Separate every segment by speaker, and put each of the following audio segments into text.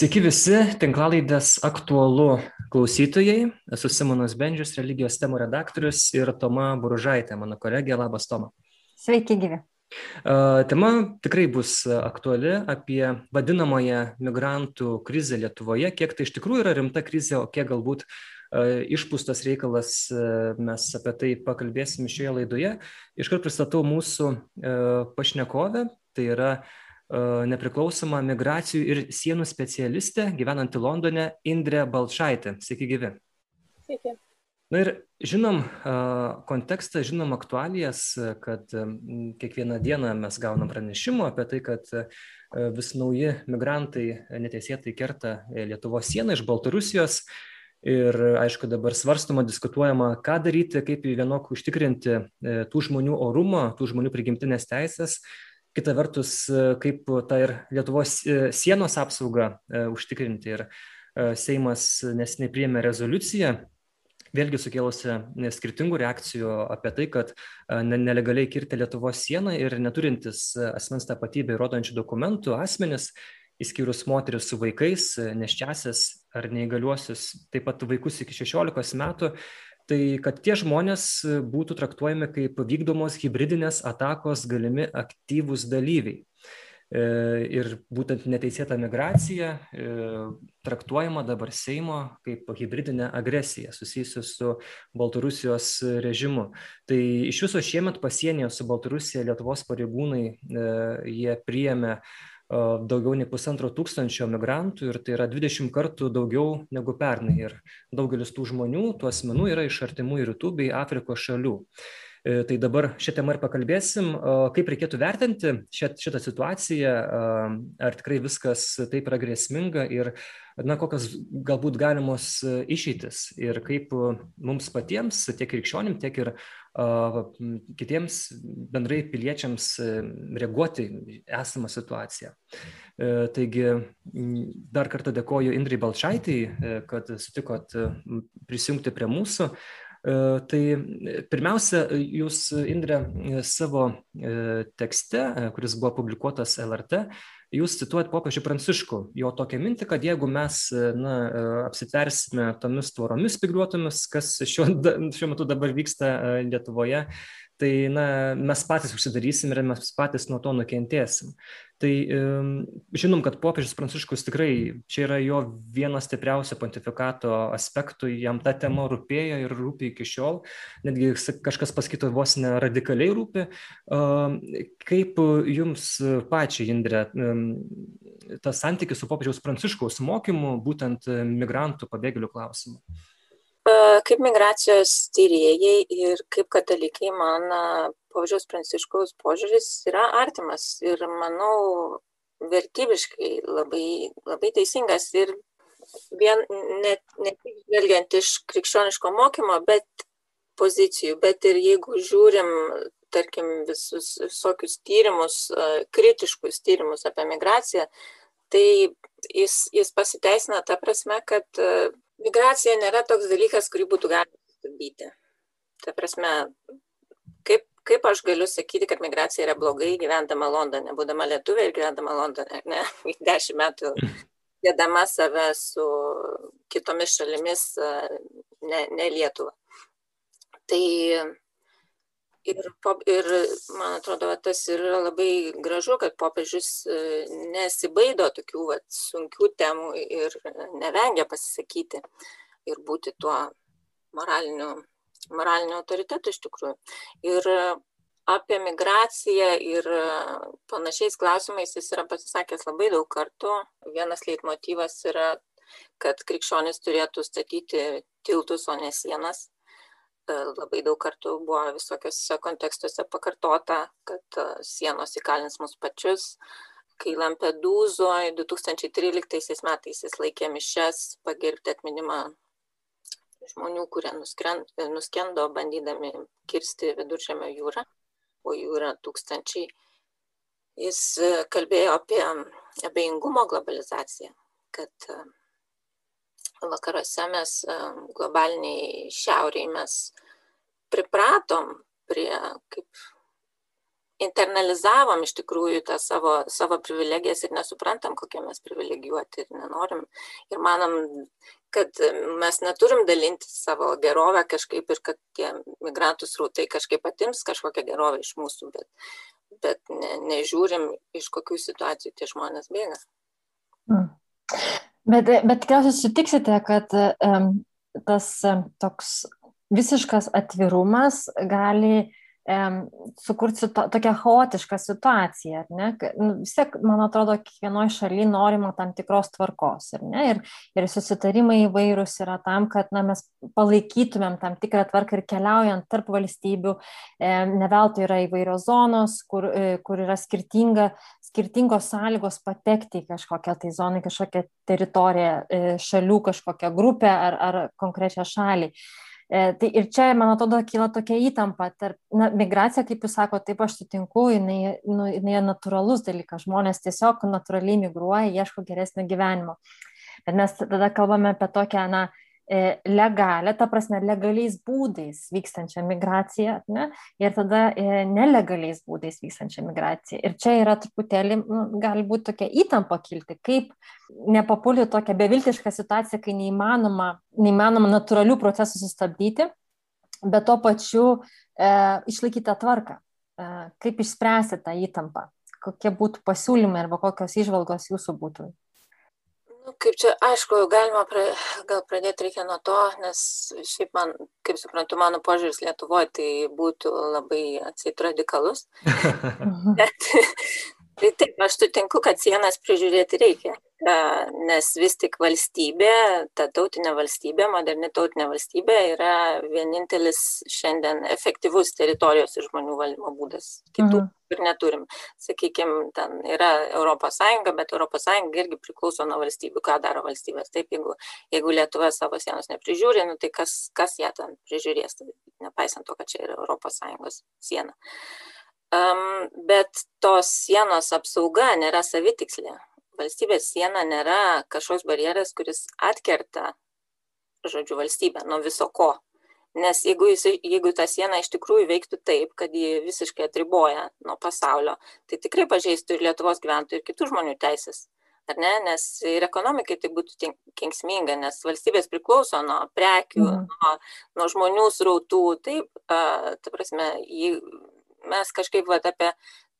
Speaker 1: Sveiki visi, tinklalaidės aktualu klausytojai. Esu Simonas Bendžius, religijos temų redaktorius ir Toma Buržaitė, mano kolegė. Labas, Toma.
Speaker 2: Sveiki, gyvi.
Speaker 1: Tema tikrai bus aktuali apie vadinamąją migrantų krizę Lietuvoje, kiek tai iš tikrųjų yra rimta krizė, o kiek galbūt išpūstas reikalas, mes apie tai pakalbėsim šioje laidoje. Iškart pristatau mūsų pašnekovę, tai yra nepriklausoma migracijų ir sienų specialistė, gyvenanti Londone, Indrė Balčaitė. Sveiki, gyvi.
Speaker 3: Sveiki.
Speaker 1: Na ir žinom kontekstą, žinom aktualijas, kad kiekvieną dieną mes gaunam pranešimų apie tai, kad vis nauji migrantai neteisėtai kerta Lietuvos sieną iš Baltarusijos. Ir aišku, dabar svarstoma, diskutuojama, ką daryti, kaip vienok užtikrinti tų žmonių orumą, tų žmonių prigimtinės teisės, kita vertus, kaip tą ir Lietuvos sienos apsaugą užtikrinti. Ir Seimas nesiniai priėmė rezoliuciją, vėlgi sukėlusi skirtingų reakcijų apie tai, kad nelegaliai kirti Lietuvos sieną ir neturintis asmens tapatybę įrodančių dokumentų asmenis, įskyrus moteris su vaikais, neščiasis ar neįgaliuosius, taip pat vaikus iki 16 metų, tai kad tie žmonės būtų traktuojami kaip vykdomos hybridinės atakos galimi aktyvūs dalyviai. Ir būtent neteisėta migracija traktuojama dabar Seimo kaip hybridinė agresija susijusi su Baltarusijos režimu. Tai iš viso šiemet pasienyje su Baltarusija Lietuvos pareigūnai jie priėmė daugiau nei pusantro tūkstančio migrantų ir tai yra 20 kartų daugiau negu pernai. Ir daugelis tų žmonių, tų asmenų yra iš artimųjų rytų bei Afrikos šalių. Tai dabar šią temą ir pakalbėsim, kaip reikėtų vertinti šitą situaciją, ar tikrai viskas taip yra grėsminga ir na, kokios galbūt galimos išeitis ir kaip mums patiems, tiek krikščionim, tiek ir kitiems bendrai piliečiams reaguoti esamą situaciją. Taigi dar kartą dėkoju Indrai Balčaitai, kad sutikot prisijungti prie mūsų. Tai pirmiausia, jūs, Indrė, savo tekste, kuris buvo publikuotas LRT, jūs cituojat popiežių Pranciškų, jo tokią mintį, kad jeigu mes na, apsitversime tomis tvoromis spigruotomis, kas šiuo, šiuo metu dabar vyksta Lietuvoje, tai na, mes patys užsidarysim ir mes patys nuo to nukentėsim. Tai žinom, kad popiežius Pranciškus tikrai čia yra jo vienas stipriausių pontifikato aspektų, jam ta tema rūpėjo ir rūpi iki šiol, netgi kažkas pasakytų vos ne radikaliai rūpi. Kaip jums pačiai, Indrė, tas santykis su popiežiaus Pranciškaus mokymu, būtent migrantų pabėgėlių klausimu?
Speaker 3: Kaip migracijos tyrėjai ir kaip katalikai man popiežiaus Pranciškaus požiūris yra artimas ir manau vertybiškai labai, labai teisingas ir vien ne, ne tik žvelgiant iš krikščioniško mokymo, bet pozicijų, bet ir jeigu žiūrim, tarkim, visus visokius tyrimus, kritiškus tyrimus apie migraciją, tai jis, jis pasiteisina ta prasme, kad migracija nėra toks dalykas, kurį būtų galima sustabdyti. Ta prasme, kaip, kaip aš galiu sakyti, kad migracija yra blogai gyvendama Londone, būdama lietuvė ir gyvendama Londone, ne, dešimt metų dėdama save su kitomis šalimis, ne, ne Lietuva. Tai ir, ir man atrodo, tas yra labai gražu, kad popiežius nesibaido tokių vat, sunkių temų ir nevengia pasisakyti ir būti tuo moraliniu, moraliniu autoritetu iš tikrųjų. Ir apie migraciją ir panašiais klausimais jis yra pasisakęs labai daug kartų. Vienas leitmotyvas yra, kad krikščionis turėtų statyti tiltus, o ne sienas labai daug kartų buvo visokiuose kontekstuose pakartota, kad sienos įkalins mus pačius. Kai Lampedūzoje 2013 metais jis laikė mišes pagerbti atminimą žmonių, kurie nuskendo bandydami kirsti viduržėmio jūrą, o jų yra tūkstančiai. Jis kalbėjo apie abejingumo globalizaciją, kad vakaruose mes globaliniai šiauriai mes pripratom prie kaip internalizavom iš tikrųjų tą savo, savo privilegijas ir nesuprantam, kokie mes privilegijuoti ir nenorim. Ir manom, kad mes neturim dalinti savo gerovę kažkaip ir kad tie migrantų srautai kažkaip atims kažkokią gerovę iš mūsų, bet, bet ne, nežiūrim, iš kokių situacijų tie žmonės bėga.
Speaker 2: Mm. Bet, bet tikriausiai sutiksite, kad um, tas um, toks visiškas atvirumas gali sukurti tokią chaotišką situaciją, ne? Nu, vis tiek, man atrodo, kiekvienoje šalyje norima tam tikros tvarkos, ne? ir, ir susitarimai įvairūs yra tam, kad na, mes palaikytumėm tam tikrą tvarką ir keliaujant tarp valstybių, ne veltui yra įvairios zonos, kur, e, kur yra skirtinga, skirtingos sąlygos patekti į kažkokią tai zoną, kažkokią teritoriją, e, šalių kažkokią grupę ar, ar konkrečią šalį. E, tai ir čia, man atrodo, kyla tokia įtampa tarp, na, migracija, kaip jūs sakote, taip aš sutinku, jinai, nu, jinai natūralus dalykas, žmonės tiesiog natūraliai migruoja, ieško geresnio gyvenimo. Bet mes tada kalbame apie tokią, na, E, legalią, ta prasme, legaliais būdais vykstančią migraciją, ne? ir tada e, nelegaliais būdais vykstančią migraciją. Ir čia yra truputėlį, nu, gali būti tokia įtampa kilti, kaip nepapulti tokią beviltišką situaciją, kai neįmanoma, neįmanoma natūralių procesų sustabdyti, bet tuo pačiu e, išlaikyti tą tvarką. E, kaip išspręsti tą įtampą? Kokie būtų pasiūlymai arba kokios išvalgos jūsų būtų?
Speaker 3: Nu kaip čia aišku galima pra gal pradėt reikia nuo to nes šiaip man kaip suprantu mano požiūris lietuvoj tai būtų labai atseit radikalus. Bet tai taip aš sutinku kad sienas prižiūrėti reikia nes vis tik valstybė ta tautinė valstybė moderni tautinė valstybė yra vienintelis šiandien efektyvus teritorijos ir žmonių valdymo būdas. Kitų mhm. ir neturim. Sakykim ten yra sąjunga bet sąjunga irgi priklauso nuo valstybių. Ką daro valstybės? Taip jeigu jeigu lietuva savo sienos neprižiūri nu tai kas kas ją ten prižiūrės? Tai nepaisant to kad čia yra sąjungos siena. Um, bet tos sienos apsauga nėra savitikslė valstybės siena nėra kažkoks barjeras, kuris atkerta, žodžiu, valstybę nuo viso ko. Nes jeigu, jis, jeigu ta siena iš tikrųjų veiktų taip, kad ji visiškai atriboja nuo pasaulio, tai tikrai pažeistų ir Lietuvos gyventojų, ir kitų žmonių teisės. Ar ne? Nes ir ekonomikai tai būtų kenksminga, nes valstybės priklauso nuo prekių, mm. nuo, nuo žmonių srautų. Taip, a, ta prasme, jį, mes kažkaip vat, apie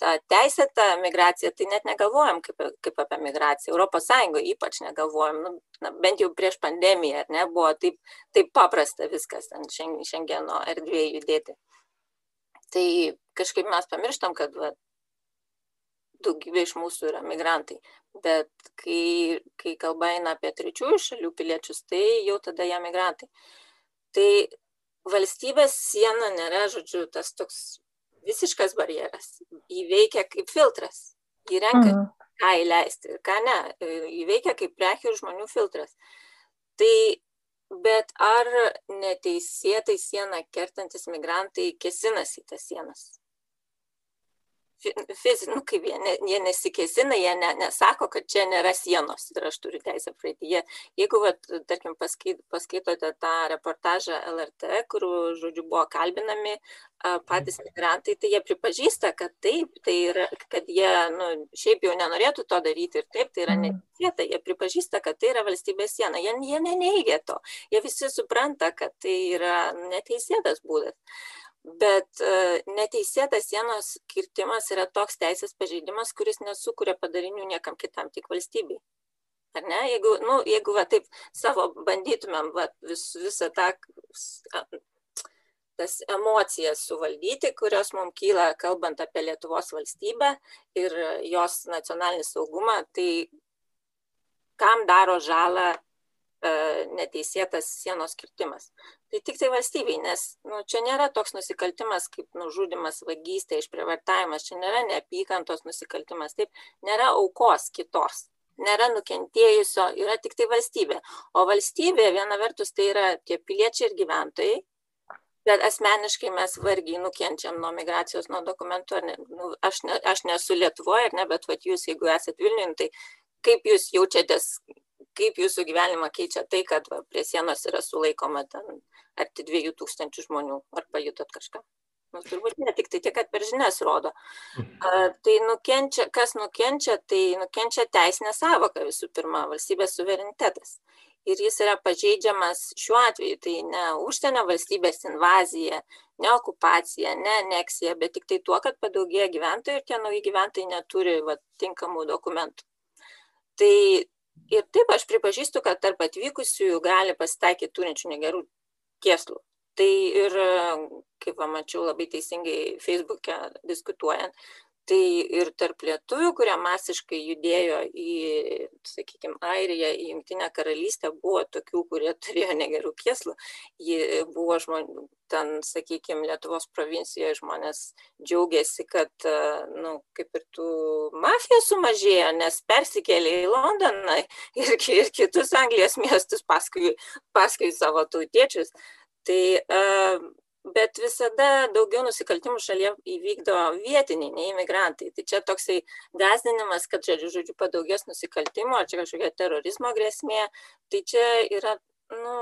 Speaker 3: tą teisėtą migraciją, tai net negalvojam kaip, kaip apie migraciją. Europos Sąjungoje ypač negalvojam, nu, na, bent jau prieš pandemiją, ar ne, buvo taip, taip paprasta viskas ant šengeno erdvėje judėti. Tai kažkaip mes pamirštam, kad va, daugybė iš mūsų yra migrantai. Bet kai, kai kalba eina apie trečiųjų šalių piliečius, tai jau tada jie migrantai. Tai valstybės siena nėra, žodžiu, tas toks visiškas barjeras. Jį veikia kaip filtras. Jį renka, mhm. ką įleisti ir ką ne. Jį veikia kaip prekių ir žmonių filtras. Tai bet ar neteisėtai sieną kertantis migrantai kesinasi į tas sienas? Fizinį, nu, kaip jie, ne, jie nesikesina, jie ne, nesako, kad čia nėra sienos ir aš turiu teisę praeiti. Jie, jeigu, vat, tarkim, paskait, paskaitote tą reportažą LRT, kur, žodžiu, buvo kalbinami patys migrantai, tai jie pripažįsta, kad taip, tai yra, kad jie, nu, šiaip jau nenorėtų to daryti ir taip, tai yra mhm. neteisėta, jie pripažįsta, kad tai yra valstybės siena, jie, jie neneigia to, jie visi supranta, kad tai yra neteisėtas būdas bet e, neteisėtas sienos kirtimas yra toks teisės pažeidimas, kuris nesukuria padarinių niekam kitam, tik valstybei. Ar ne? Jeigu, nu, jeigu va, taip savo bandytumėm va, vis, visą tą tas emocijas suvaldyti, kurios mums kyla, kalbant apie Lietuvos valstybę ir jos nacionalinį saugumą, tai kam daro žalą e, neteisėtas sienos kirtimas tai tiktai valstybei nes nu čia nėra toks nusikaltimas kaip nužudymas vagystė išprievartavimas čia nėra neapykantos nusikaltimas taip nėra aukos kitos nėra nukentėjusio yra tiktai valstybė o valstybė viena vertus tai yra tie piliečiai ir gyventojai bet asmeniškai mes vargiai nukenčiam nuo migracijos, nuo dokumentų. Ne, nu, aš, ne, aš nesu Lietuvoje, ne, bet vat, jūs, jeigu esate Vilniuje, tai kaip jūs jaučiatės kaip jūsų gyvenimą keičia tai, kad va, prie sienos yra sulaikoma ten arti dviejų tūkstančių žmonių, ar pajutot kažką? nu, turbūt ne tik tai tiek, kad per žinias rodo. Uh, tai nukenčia, kas nukenčia, tai nukenčia teisinė savoka visų pirma, valstybės suverenitetas. Ir jis yra pažeidžiamas šiuo atveju, tai ne užsienio valstybės invazija, ne okupacija, ne aneksija, bet tik tai tuo, kad padaugėja gyventojų ir tie nauji gyventojai neturi va, tinkamų dokumentų. Tai ir taip aš pripažįstu, kad tarp atvykusiųjų gali pasitaikyti turinčių negerų kėslų. Tai ir, kaip pamačiau labai teisingai Facebook'e diskutuojant, tai ir tarp lietuvių, kurie masiškai judėjo į, sakykime, Airiją, į Junktinę karalystę, buvo tokių, kurie turėjo negerų kėslų. Ji buvo žmonių, ten, sakykime, Lietuvos provincijoje žmonės džiaugiasi, kad, na, nu, kaip ir tų mafija sumažėjo, nes persikėlė į Londoną ir, ir kitus Anglijos miestus paskui, paskui savo tautiečius. Tai bet visada daugiau nusikaltimų šalyje įvykdo vietiniai, ne imigrantai. Tai čia toksai gazdinimas, kad čia, žodžiu, padaugės nusikaltimų, ar čia kažkokia terorizmo grėsmė. Tai čia yra, nu,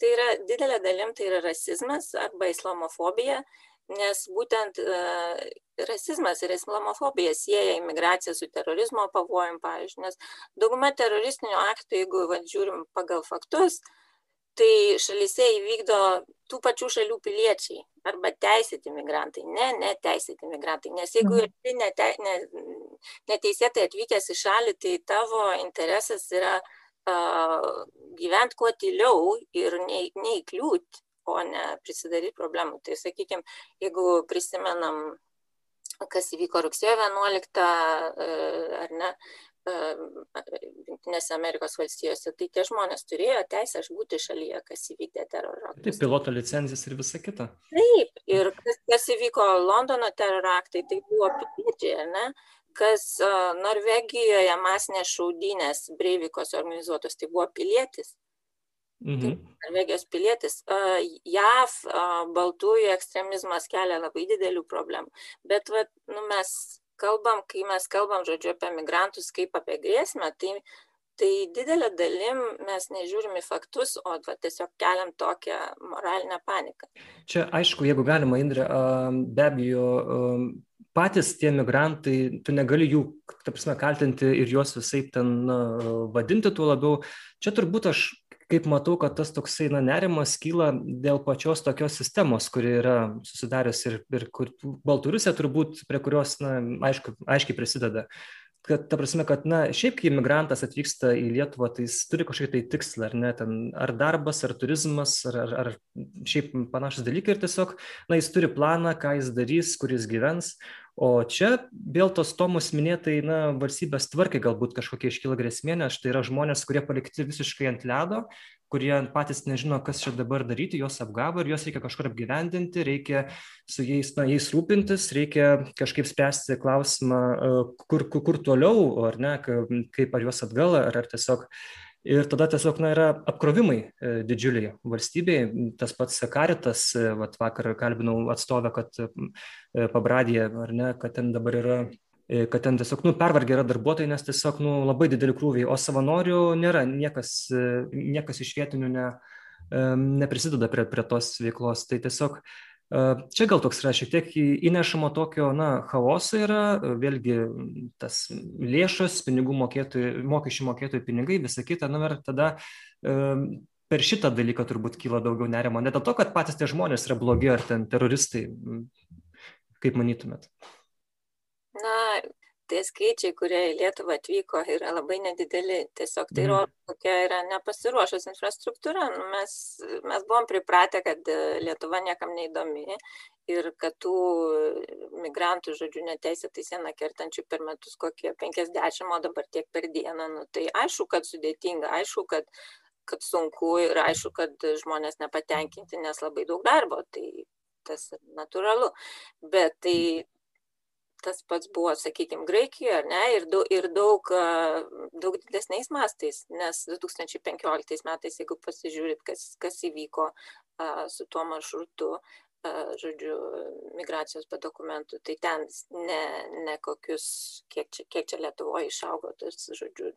Speaker 3: tai yra didelė dalim, tai yra rasizmas arba islamofobija, nes būtent uh, rasizmas ir islamofobija sieja imigraciją su terorizmo pavojim, pavyzdžiui, nes dauguma teroristinių aktų, jeigu va, žiūrim pagal faktus, uh, tai šalyse įvykdo tų pačių šalių piliečiai arba teisėti migrantai, ne neteisėti migrantai. Nes jeigu mhm. esi nete, ne, neteisėtai atvykęs į šalį, tai tavo interesas yra uh, gyventi kuo tyliau ir ne, neįkliūti, o ne prisidaryti problemų. Tai sakykime, jeigu prisimenam, kas įvyko rugsėjo 11, ar ne, Junktinėse Amerikos valstijose, tai tie žmonės turėjo teisę būti šalyje, kas įvykdė teroro aktus.
Speaker 1: Taip, piloto licencijas ir visa kita.
Speaker 3: Taip, ir kas, kas įvyko Londono teroro aktai, tai buvo piliečiai, ne? Kas uh, Norvegijoje masinės šaudynės Breivikos organizuotos, tai buvo pilietis. Mhm. Norvegijos pilietis. JAV baltųjų ekstremizmas kelia labai didelių problemų. Bet vat, nu, mes kalbam, kai mes kalbam, žodžiu, apie migrantus kaip apie grėsmę, tai, tai didelė dalim mes nežiūrim į faktus, o va, tiesiog keliam tokią moralinę paniką.
Speaker 1: Čia aišku, jeigu galima, Indrė, be abejo, patys tie migrantai, tu negali jų, ta prasme, kaltinti ir juos visai ten na, vadinti tuo labiau. Čia turbūt aš kaip matau, kad tas toksai na, nerimas kyla dėl pačios tokios sistemos, kuri yra susidariusi ir, ir kur Baltarusija turbūt prie kurios, na, aišku, aiškiai prisideda. Kad, ta prasme, kad, na, šiaip, kai imigrantas atvyksta į Lietuvą, tai jis turi kažkokį tai tikslą, ar ne, ten, ar darbas, ar turizmas, ar, ar, ar šiaip panašus dalykai ir tiesiog, na, jis turi planą, ką jis darys, kur jis gyvens, o čia vėl tos tomos minėtai na valstybės tvarkai galbūt kažkokia iškyla grėsmė nes tai yra žmonės kurie palikti visiškai ant ledo kurie patys nežino kas čia dabar daryti juos apgavo ir juos reikia kažkur apgyvendinti reikia su jais na jais rūpintis reikia kažkaip spręsti klausimą e, kur, kur toliau ar ne kaip ar juos atgal ar, ar tiesiog ir tada tiesiog na yra apkrovimai e, didžiuliai valstybei. Tas pats karitas e, vat vakar kalbinau atstovę kad e, pabradėje ar ne kad ten dabar yra kad ten tiesiog nu pervargę yra darbuotojai nes tiesiog nu labai dideli krūviai. O savanorių nėra. Niekas niekas iš vietinių ne neprisideda prie prie tos veiklos. Tai tiesiog Čia gal toks yra šiek tiek įnešamo tokio, na, chaoso yra, vėlgi tas lėšos, pinigų mokėtojų, mokesčių mokėtojų pinigai, visa kita, na, ir tada per šitą dalyką turbūt kyla daugiau nerimo. Ne dėl to, kad patys tie žmonės yra blogi ar ten teroristai, kaip manytumėt?
Speaker 3: Na, tie skaičiai, kurie į Lietuvą atvyko, yra labai nedideli. Tiesiog tai mhm. rodo, kokia yra nepasiruošus infrastruktūra. Nu, mes, mes buvom pripratę, kad e, Lietuva niekam neįdomi ir kad tų migrantų, žodžiu, neteisėtai sieną kertančių per metus kokie 50, o dabar tiek per dieną. Nu, tai aišku, kad sudėtinga, aišku, kad kad sunku ir aišku, kad žmonės nepatenkinti, nes labai daug darbo, tai tas natūralu. Bet tai tas pats buvo, sakykime, Graikijoje, ar ne, ir, daug, ir daug, daug didesniais mastais, nes 2015 metais, jeigu pasižiūrit, kas, kas įvyko su tuo maršrutu, žodžiu, migracijos be dokumentų, tai ten ne, ne kokius, kiek čia, kiek čia Lietuvoje išaugo tas, žodžiu,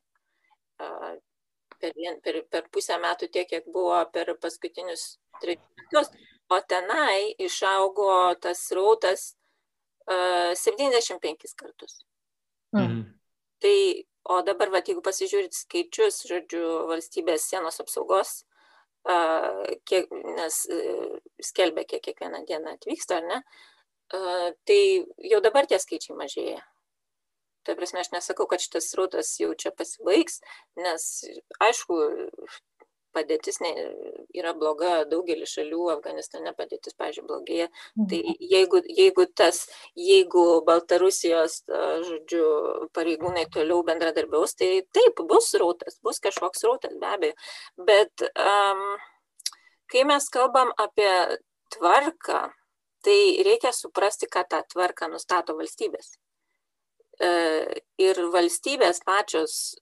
Speaker 3: per, vien, per, per pusę metų tiek, kiek buvo per paskutinius trejus metus. o tenai išaugo tas rautas uh, 75 kartus. Mhm. Tai, o dabar, va, jeigu pasižiūrit skaičius, žodžiu, valstybės sienos apsaugos, uh, kiek, nes uh, skelbia, kiek kiekvieną dieną atvyksta, ar ne, uh, tai jau dabar tie skaičiai mažėja. Ta prasme, aš nesakau, kad šitas srautas jau čia pasibaigs, nes aišku, padėtis ne, yra bloga daugelį šalių, Afganistane padėtis, pažiūrėjau, blogėja. Tai mhm. jeigu, jeigu tas, jeigu Baltarusijos, žodžiu, pareigūnai toliau bendradarbiaus, tai taip, bus rautas, bus kažkoks rautas, be abejo. Bet um, kai mes kalbam apie tvarką, tai reikia suprasti, ką tą tvarką nustato valstybės. E, ir valstybės pačios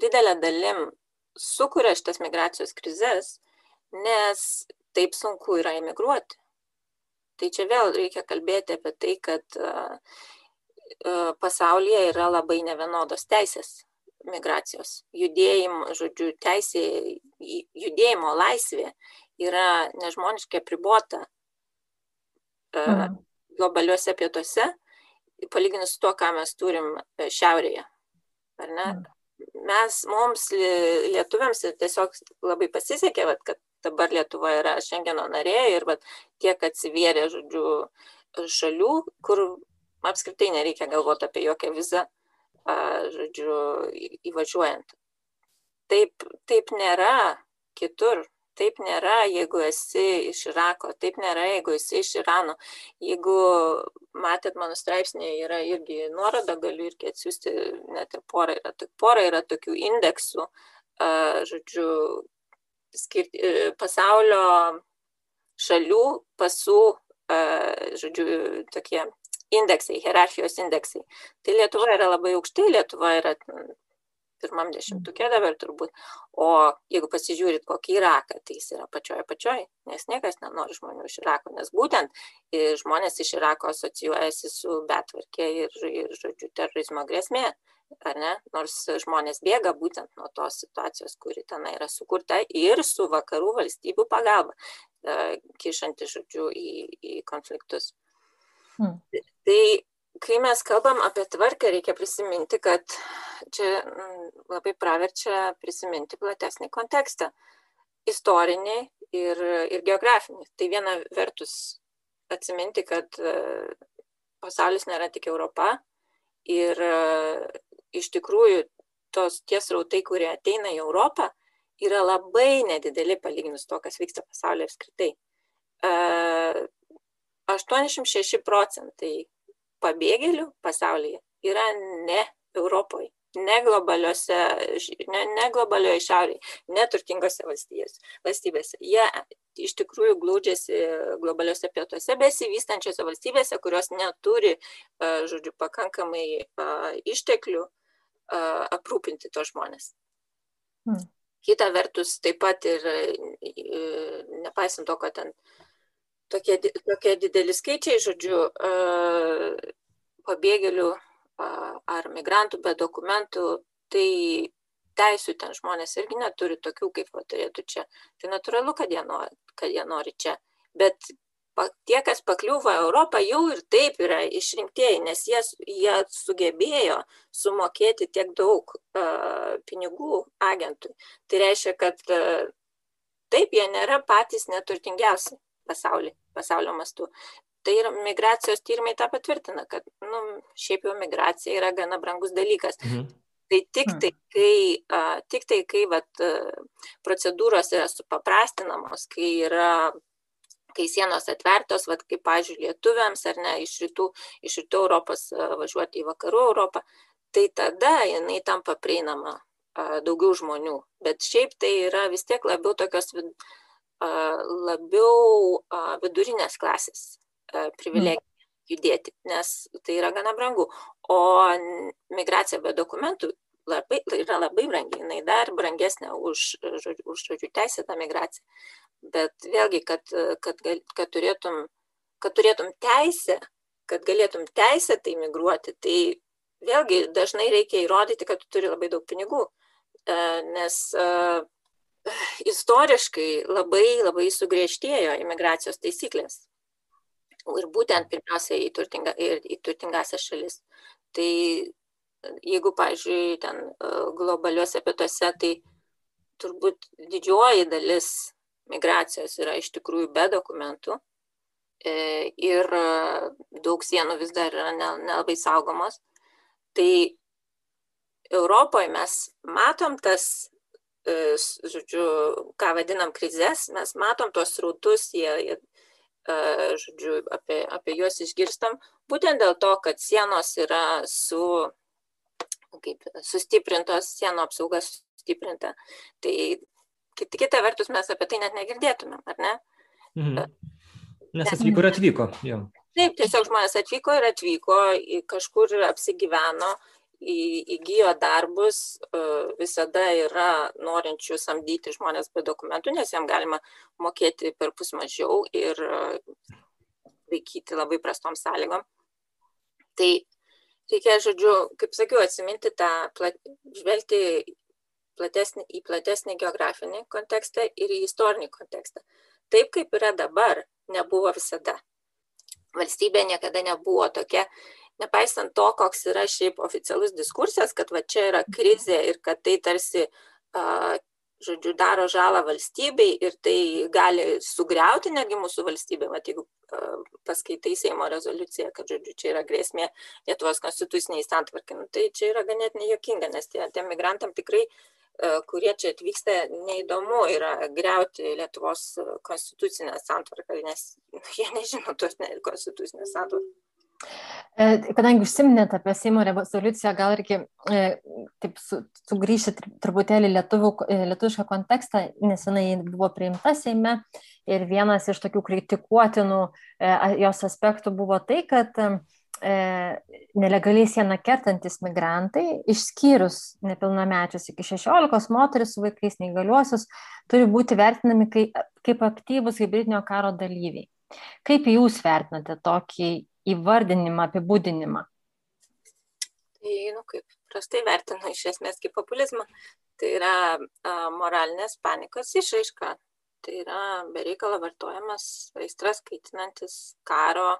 Speaker 3: didelę dalim sukuria šitas migracijos krizės, nes taip sunku yra emigruoti. Tai čia vėl reikia kalbėti apie tai, kad e, e, pasaulyje yra labai nevienodos teisės migracijos. Judėjimo, žodžiu, teisė, judėjimo laisvė yra nežmoniškai apribota mhm. globaliuose pietuose palyginus su tuo, ką mes turim e, šiaurėje. Ar ne? Mm. Mes, mums lietuviams tiesiog labai pasisekė, vat, kad dabar Lietuva yra Šengeno narė ir vat, tiek atsivėrė, žodžiu, šalių, kur apskritai nereikia galvoti apie jokią vizą, žodžiu, įvažiuojant. Taip, taip nėra kitur. Taip nėra, jeigu esi iš Irako, taip nėra, jeigu esi iš Irano. Jeigu matėt mano straipsnėje, yra irgi nuoroda, galiu irgi atsiųsti, net ir pora yra, pora yra tokių indeksų, žodžiu, skirti, e, pasaulio šalių pasų, žodžiu, tokie indeksai, hierarchijos indeksai. Tai Lietuva yra labai aukštai, Lietuva yra pirmam dešimtuke dabar turbūt. O jeigu pasižiūrit kokį Iraką, tai jis yra pačioje pačioje, nes niekas nenori žmonių iš Irako, nes būtent žmonės iš Irako asocijuojasi su betvarkė ir, ir žodžiu, terorizmo grėsmė. Ar ne? Nors žmonės bėga būtent nuo tos situacijos, kuri ten yra sukurta ir su vakarų valstybių pagalba, kišanti, žodžiu, į, į konfliktus. Hmm. Tai kai mes kalbam apie tvarką, reikia prisiminti, kad čia mm, labai praverčia prisiminti platesnį kontekstą - istorinį ir, ir geografinį. Tai viena vertus atsiminti, kad e, pasaulis nėra tik Europa ir e, iš tikrųjų tos ties rautai, kurie ateina į Europą, yra labai nedideli palyginus to, kas vyksta pasaulyje apskritai. 86 e, procentai pabėgėlių pasaulyje yra ne Europoje, ne ne, ne globalioje šiaurėje, neturtingose valstybėse. Jie iš tikrųjų glūdžiasi globaliuose pietuose, besivystančiose valstybėse, kurios neturi, žodžiu, pakankamai išteklių aprūpinti tos žmonės. Hmm. Kita vertus, taip pat ir nepaisant to, kad ten tokie, tokie dideli skaičiai, žodžiu, pabėgėlių ar migrantų be dokumentų, tai teisų ten žmonės irgi neturi tokių, kaip va, turėtų čia. Tai natūralu, kad jie nori, kad jie nori čia. Bet tie, kas pakliuvo Europą, jau ir taip yra išrinktieji, nes jie, jie sugebėjo sumokėti tiek daug uh, pinigų agentui. Tai reiškia, kad uh, taip jie nėra patys neturtingiausi pasaulyje, pasaulio mastu. Tai yra migracijos tyrimai tą patvirtina, kad nu, šiaip jau migracija yra gana brangus dalykas. Mhm. Tai tik tai, kai, a, tik tai, kai vat, procedūros yra supaprastinamos, kai yra kai sienos atvertos, vat, kaip, pažiūrėjau, lietuviams ar ne, iš rytų, iš rytų Europos važiuoti į vakarų Europą, tai tada jinai tampa prieinama a, daugiau žmonių. Bet šiaip tai yra vis tiek labiau tokios vid, labiau vidurinės klasės privilegija judėti, nes tai yra gana brangu. O migracija be dokumentų labai, yra labai brangi, jinai dar brangesnė už, už žodžių teisėtą migraciją. Bet vėlgi, kad, kad, kad, turėtum, kad turėtum teisę, kad galėtum teisę tai migruoti, tai vėlgi dažnai reikia įrodyti, kad tu turi labai daug pinigų. Nes istoriškai labai labai sugriežtėjo imigracijos taisyklės. Ir būtent pirmiausia į, turtinga, į turtingasias šalis. Tai jeigu, pažiūrėjau, ten e, globaliuose pietuose, tai turbūt didžioji dalis migracijos yra iš tikrųjų be dokumentų e, ir daug sienų vis dar yra nelabai saugomos. Tai Europoje mes matom tas, e, žodžiu, ką vadinam krizės, mes matom tuos rautus, jie, jie žodžiu, apie, apie juos išgirstam, būtent dėl to, kad sienos yra su kaip sustiprintos sienų apsauga sustiprinta. Tai kita vertus mes apie tai net negirdėtumėm, ar ne?
Speaker 1: Mhm. Nes atvyko ir atvyko. Jo.
Speaker 3: Taip, tiesiog žmonės atvyko ir atvyko, kažkur apsigyveno, įgyjo darbus, e, visada yra norinčių samdyti žmonės be dokumentų, nes jam galima mokėti per pus mažiau ir laikyti labai prastom sąlygom. Tai reikia, žodžiu, kaip sakiau, atsiminti tą, plat, žvelgti platesnį, į platesnį geografinį kontekstą ir į istorinį kontekstą. Taip kaip yra dabar, nebuvo visada. Valstybė niekada nebuvo tokia, nepaisant to, koks yra šiaip oficialus diskursas, kad va čia yra krizė ir kad tai tarsi uh, žodžiu, daro žalą valstybei ir tai gali sugriauti netgi mūsų valstybę, va, jeigu paskaitai Seimo rezoliuciją, kad, žodžiu, čia yra grėsmė Lietuvos konstituciniai santvarkai, nu, tai čia yra ganėtinai jokinga, nes tie, tie migrantam tikrai, kurie čia atvyksta, neįdomu yra greuti Lietuvos konstitucinę santvarką, nes jie nežino tos konstitucinės santvarkos.
Speaker 2: E, kadangi užsiminėt apie Seimo rezoliuciją, gal irgi e, taip su, sugrįžti truputėlį lietuvių, e, lietuvišką kontekstą, nes jinai buvo priimta Seime ir vienas iš tokių kritikuotinų jos aspektų buvo tai, kad nelegaliai sieną kertantis migrantai, išskyrus nepilnamečius iki 16, moteris su vaikais, neįgaliuosius, turi būti vertinami kaip, kaip aktyvus hybridinio karo dalyviai. Kaip jūs vertinate tokį įvardinimą, apibūdinimą?
Speaker 3: Tai, nu, kaip prastai vertinu iš esmės kaip populizmą, tai yra a, moralinės panikos išraiška. Tai yra bereikalo vartojamas aistras kaitinantis karo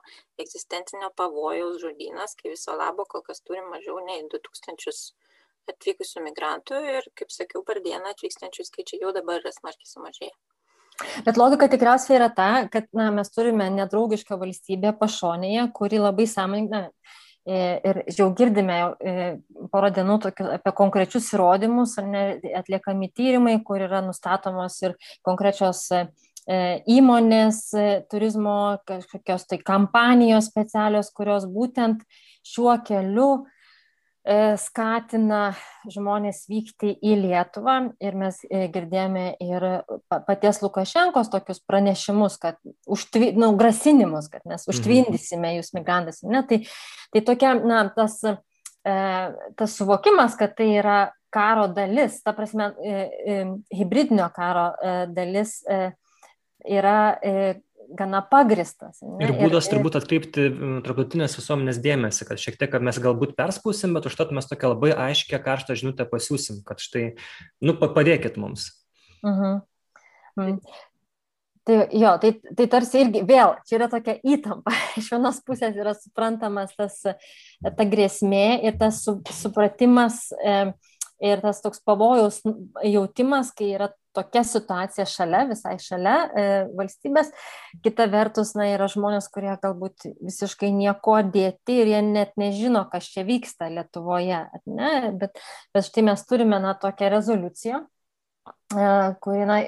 Speaker 3: egzistencinio pavojaus žodynas, kai viso labo kol kas turim mažiau nei 2000 atvykusių migrantų ir, kaip sakiau, per dieną atvykstančių skaičiai jau dabar yra smarkiai sumažėję.
Speaker 2: Bet logika tikriausiai yra ta, kad na, mes turime nedraugišką valstybę pašonėje, kuri labai sąmoningai, ir jau girdime porą dienų tokiu, apie konkrečius įrodymus, ne, atliekami tyrimai, kur yra nustatomos ir konkrečios įmonės turizmo, kažkokios tai kampanijos specialios, kurios būtent šiuo keliu E, skatina žmonės vykti į Lietuvą ir mes e, girdėjome ir paties Lukašenkos tokius pranešimus, kad užtvi, nu, grasinimus, kad mes mhm. užtvindysime jūs migrantus. Ne? Tai, tai tokia, na, tas, e, tas suvokimas, kad tai yra karo dalis, ta prasme, e, e, hybridinio karo e, dalis e, yra e, gana pagristas.
Speaker 1: Ne? Ir būdas ir, turbūt atkreipti tarptautinės visuomenės dėmesį, kad šiek tiek kad mes galbūt perspausim, bet užtat mes tokią labai aiškę karštą žinutę pasiūsim, kad štai, nu, padėkit mums.
Speaker 2: -huh. mm. Tai jo, tai, tai tarsi irgi vėl, čia yra tokia įtampa. Iš vienos pusės yra suprantamas tas, ta grėsmė ir tas su, supratimas e, ir tas toks pavojaus jautimas, kai yra tokia situacija šalia, visai šalia e, valstybės. Kita vertus, na, yra žmonės, kurie galbūt visiškai nieko dėti ir jie net nežino, kas čia vyksta Lietuvoje. Ne? Bet, bet štai mes turime, na, tokią rezoliuciją, e, kuri, na,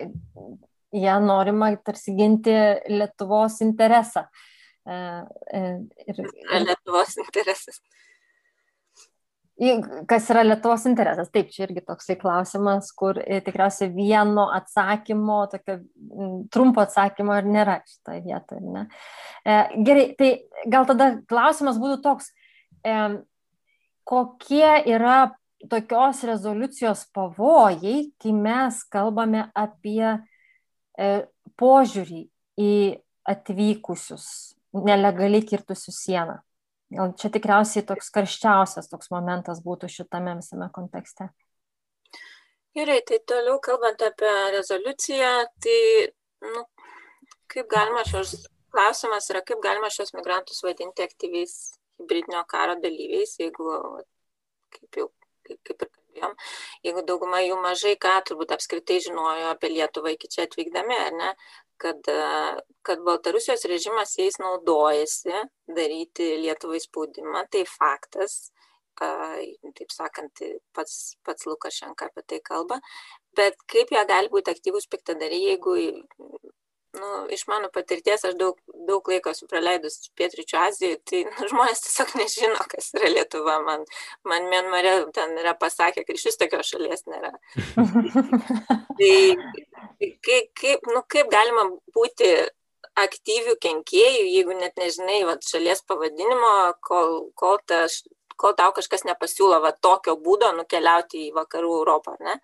Speaker 2: ją norima tarsi ginti Lietuvos interesą.
Speaker 3: E, e, ir, ir... Lietuvos interesas
Speaker 2: kas yra Lietuvos interesas. Taip, čia irgi toksai klausimas, kur e, tikriausiai vieno atsakymo, tokio trumpo atsakymo ir nėra šitoje vietoje. Ne? E, gerai, tai gal tada klausimas būtų toks, e, kokie yra tokios rezoliucijos pavojai, kai mes kalbame apie požiūrį į atvykusius, nelegaliai kirtusius sieną. Gal čia tikriausiai toks karščiausias toks momentas būtų šitame visame kontekste.
Speaker 3: Gerai, tai toliau kalbant apie rezoliuciją, tai nu, kaip galima šios, klausimas yra, kaip galima šios migrantus vadinti aktyviais hybridinio karo dalyviais, jeigu, kaip jau, kaip, kaip ir kalbėjom, jeigu dauguma jų mažai ką turbūt apskritai žinojo apie Lietuvą iki čia atvykdami, ar ne, kad, kad Baltarusijos režimas jais naudojasi daryti Lietuvai spaudimą, tai faktas, taip sakant, pats, pats Lukašenka apie tai kalba, bet kaip jie gali būti aktyvūs piktadariai, jeigu, nu, iš mano patirties, aš daug, daug laiko esu praleidus Pietričio Azijoje, tai nu, žmonės tiesiog nežino, kas yra Lietuva. Man, man Mienmarė ten yra pasakę, kad iš vis tokios šalies nėra. tai kaip, kaip, nu, kaip galima būti aktyvių kenkėjų, jeigu net nežinai vat, šalies pavadinimo, kol, kol ta kol tau kažkas nepasiūlo va tokio būdo nukeliauti į vakarų Europą. Ne?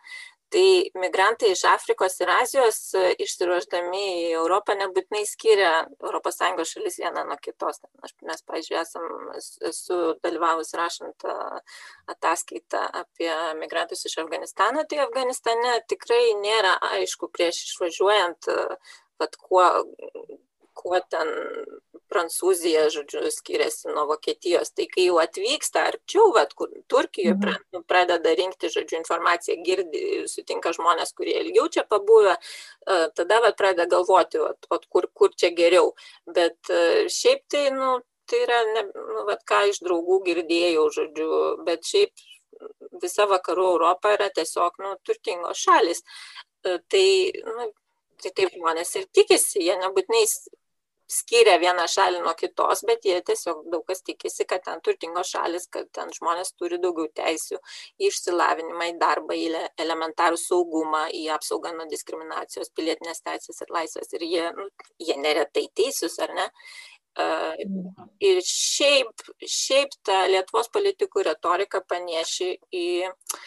Speaker 3: Tai migrantai iš Afrikos ir Azijos išsiruoždami į Europą nebūtinai skiria ES šalis vieną nuo kitos. Mes, pažiūrėjau, esam, esu dalyvavus rašant ataskaitą apie migrantus iš Afganistano, tai Afganistane tikrai nėra aišku prieš išvažiuojant, vat, kuo, kuo ten Prancūzija, žodžiu, skiriasi nuo Vokietijos. Tai kai jau atvyksta arčiau, vat, kur Turkijoje mhm. pra, pradeda rinkti, žodžiu, informaciją, girdi, sutinka žmonės, kurie ilgiau čia pabuvę, tada vat, pradeda galvoti, vat, vat, kur, kur čia geriau. Bet šiaip tai, nu, tai yra, ne, nu, vat, ką iš draugų girdėjau, žodžiu, bet šiaip visa vakarų Europa yra tiesiog, nu, turtingos šalis. Tai, nu, tai taip žmonės ir tikisi, jie nebūtinai skiria vieną šalį nuo kitos, bet jie tiesiog daug kas tikisi, kad ten turtingos šalis, kad ten žmonės turi daugiau teisių į išsilavinimą, į darbą, į elementarų saugumą, į apsaugą nuo diskriminacijos, pilietinės teisės ir laisvės. Ir jie, nu, jie neretai teisūs, ar ne? Uh, ir šiaip, šiaip ta Lietuvos politikų retorika panieši į uh,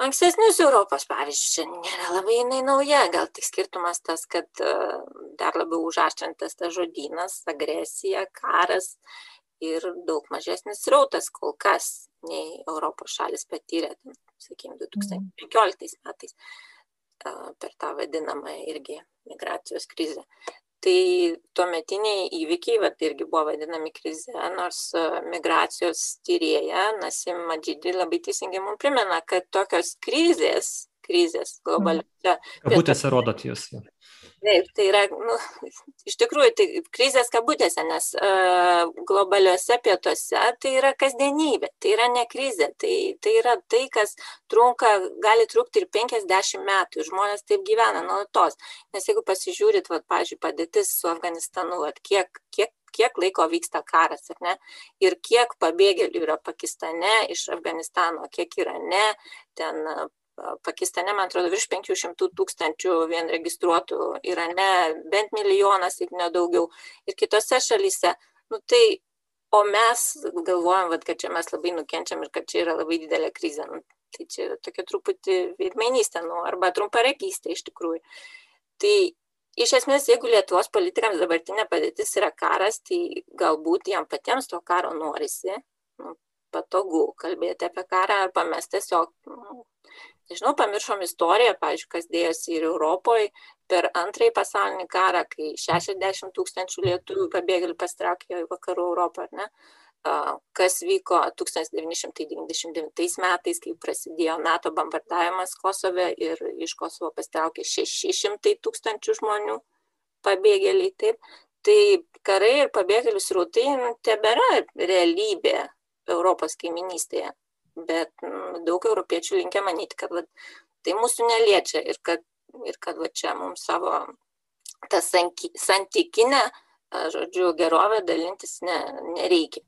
Speaker 3: ankstesnius Europos pavyzdžius, čia nėra labai jinai nauja, gal tik skirtumas tas, kad e, dar labiau užaštrintas tas žodynas, agresija, karas ir daug mažesnis rautas kol kas nei Europos šalis patyrė, sakykime, 2015 metais e, per tą vadinamą irgi migracijos krizę tai tuometiniai įvykiai vat irgi buvo vadinami krize nors e, migracijos tyrėja nasim madžidi labai teisingai mum primena kad tokios krizės krizės globaliose
Speaker 1: kabutėse rodot jūs
Speaker 3: Taip, tai yra, nu, iš tikrųjų, tai krizės kabutėse, nes uh, globaliuose pietuose tai yra kasdienybė, tai yra ne krizė, tai, tai yra tai, kas trunka, gali trukti ir 50 metų ir žmonės taip gyvena nuolatos. Nes jeigu pasižiūrit, va, pažiūrėjau, padėtis su Afganistanu, va, kiek, kiek kiek laiko vyksta karas, ar ne, ir kiek pabėgėlių yra Pakistane iš Afganistano, kiek yra ne, ten Pakistane, man atrodo, virš 500 tūkstančių vien registruotų, Irane bent milijonas, jeigu nedaugiau, ir kitose šalyse. Nu, tai, o mes galvojam, kad čia mes labai nukenčiam ir kad čia yra labai didelė krizė. Nu, tai čia tokia truputį veidmainystė, nu, arba trumparegystė iš tikrųjų. Tai iš esmės, jeigu Lietuvos politikams dabartinė padėtis yra karas, tai galbūt jam patiems to karo norisi, nu, patogu kalbėti apie karą, arba mes tiesiog nu, nežinau, pamiršom istoriją, pavyzdžiui, kas dėjosi ir Europoje per antrąjį pasaulinį karą, kai 60 tūkstančių lietuvių pabėgėlių pastraukė į vakarų Europą, ar ne? kas vyko 1999 metais, kai prasidėjo NATO bombardavimas Kosove ir iš Kosovo pastraukė 600 tūkstančių žmonių pabėgėliai. Taip. Tai karai ir pabėgėlių srautai nu, tebėra realybė Europos kaiminystėje bet mm, daug europiečių linkia manyti, kad va, tai mūsų neliečia ir kad, ir kad va, čia mums savo tą santykinę, žodžiu, gerovę dalintis ne, nereikia.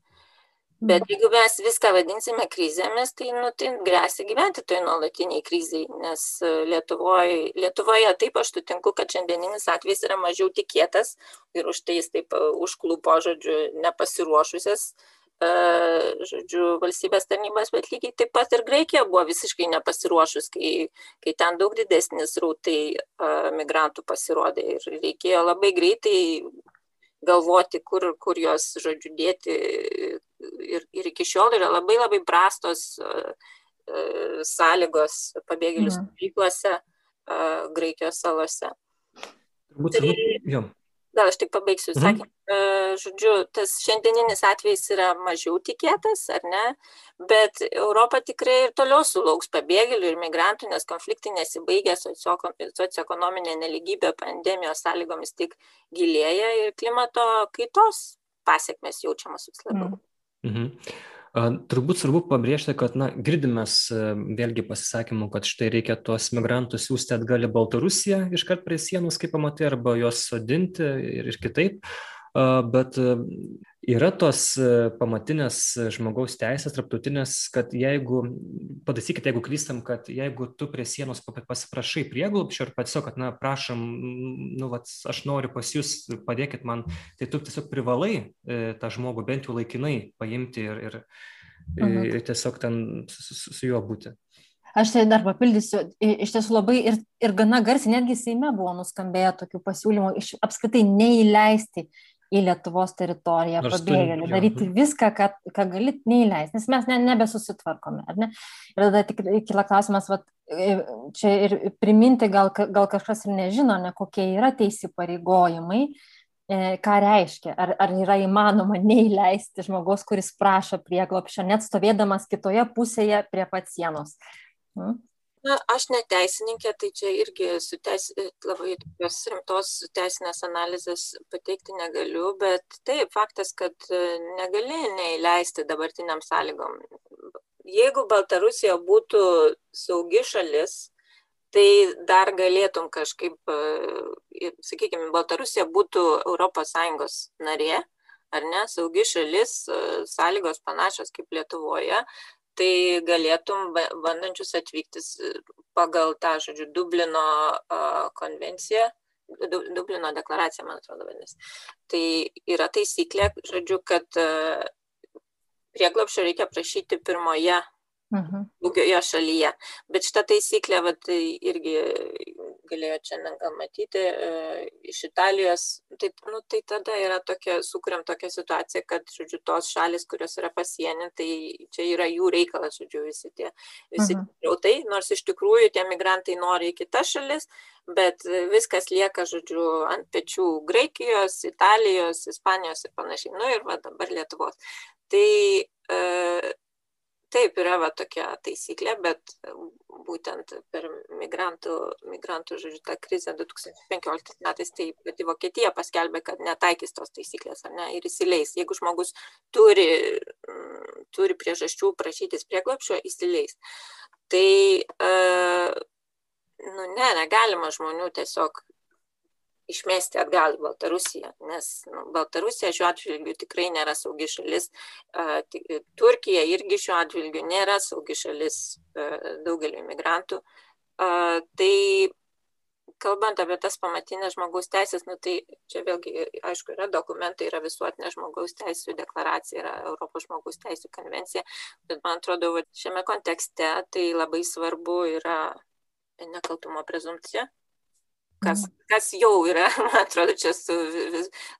Speaker 3: Bet jeigu mes viską vadinsime krizėmis, tai, nu, tai grėsia gyventi toj nuolatiniai kriziai, nes Lietuvoje, Lietuvoje taip aš sutinku, kad šiandieninis atvejs yra mažiau tikėtas ir už tai jis taip užklupo, žodžiu, nepasiruošusias E, žodžiu, valstybės tarnybos, bet lygiai taip pat ir Graikija buvo visiškai nepasiruošus, kai, kai ten daug didesnis rautai e, migrantų pasirodė ir reikėjo labai greitai galvoti, kur, kur juos, žodžiu, dėti. Ir, ir iki šiol yra labai labai prastos e, sąlygos pabėgėlių mhm. stovyklose Graikijos salose.
Speaker 1: Turbūt, tai, jo.
Speaker 3: Gal aš tik pabaigsiu, mhm. sakė, žodžiu, tas šiandieninis atvejis yra mažiau tikėtas, ar ne, bet Europa tikrai ir toliau sulauks pabėgėlių ir migrantų, nes konfliktai nesibaigė, socioekonominė neligybė pandemijos sąlygomis tik gilėja ir klimato kaitos pasiekmes jaučiamas vis labiau.
Speaker 1: Mhm. Turbūt svarbu pabrėžti, kad na, girdime vėlgi pasisakymų, kad štai reikia tuos migrantus siūsti atgal į Baltarusiją iškart prie sienos, kaip pamatai, arba juos sodinti ir, ir kitaip. Bet yra tos pamatinės žmogaus teisės, traptautinės, kad jeigu, pataisykite, jeigu klystam, kad jeigu tu prie sienos pasiprašai prieglupščio ir pats, kad, na, prašom, nu, vat, aš noriu pas jūs, padėkit man, tai tu tiesiog privalai e, tą žmogų bent jau laikinai paimti ir, ir, mhm. ir tiesiog ten su, su juo būti.
Speaker 2: Aš tai dar papildysiu, iš tiesų labai ir, ir gana garsiai, netgi Seime buvo nuskambėję tokių pasiūlymų iš apskritai neįleisti į Lietuvos teritoriją pabėgėlių, daryti viską, ką, ką galit neįleisti, nes mes ne, nebesusitvarkome. Ne? Ir tada tik kyla klausimas, vat, e, čia ir priminti, gal, gal kažkas ir nežino, ne kokie yra teisų pareigojimai, e, ką reiškia, ar, ar yra įmanoma neįleisti žmogaus, kuris prašo prieglopščio, net stovėdamas kitoje pusėje prie pat sienos.
Speaker 3: Hmm? Na aš ne teisininkė tai čia irgi su teis labai tokios rimtos teisinės analizės pateikti negaliu bet taip faktas kad e, negali neįleisti dabartiniam sąlygom. Jeigu baltarusija būtų saugi šalis tai dar galėtum kažkaip, e, sakykime, Baltarusija būtų ES narė, ar ne, saugi šalis, e, sąlygos panašios kaip Lietuvoje, tai galėtum bandančius atvykti pagal tą, žodžiu, Dublino konvenciją, Dublino deklaracija, man atrodo, vadinasi. Tai yra taisyklė, žodžiu, kad prieglapšio reikia prašyti pirmoje daugioje mhm. šalyje. Bet šitą taisyklę vat, irgi galėjo šiandien gal matyti e, iš Italijos. Tai, nu, tai tada yra tokia, sukuriam tokią situaciją, kad, žodžiu, tos šalis, kurios yra pasienė, tai čia yra jų reikalas, žodžiu, visi tie, visi mhm. rautai, nors iš tikrųjų tie migrantai nori į kitas šalis, bet viskas lieka, žodžiu, ant pečių Graikijos, Italijos, Ispanijos ir panašiai. Nu ir va dabar Lietuvos. Tai e, taip yra va tokia taisyklė bet būtent per migrantų migrantų žodžiu tą krizę du tūkstančiai penkioliktais metais tai pati vokietija paskelbė kad netaikys tos taisyklės ar ne ir įsileis. Jeigu žmogus turi turi priežasčių prašytis prieglobsčio įsileis. Tai e, nu ne negalima žmonių tiesiog išmesti atgal į Baltarusiją, nes nu, Baltarusija šiuo atžvilgiu tikrai nėra saugi šalis, Turkija irgi šiuo atžvilgiu nėra saugi šalis daugeliu imigrantų. Tai kalbant apie tas pamatinės žmogaus teisės, nu, tai čia vėlgi, aišku, yra dokumentai, yra visuotinė žmogaus teisų deklaracija, yra Europos žmogaus teisų konvencija, bet man atrodo, šiame kontekste tai labai svarbu yra nekaltumo prezumcija, kas, mhm. kas jau yra, man atrodo, čia su,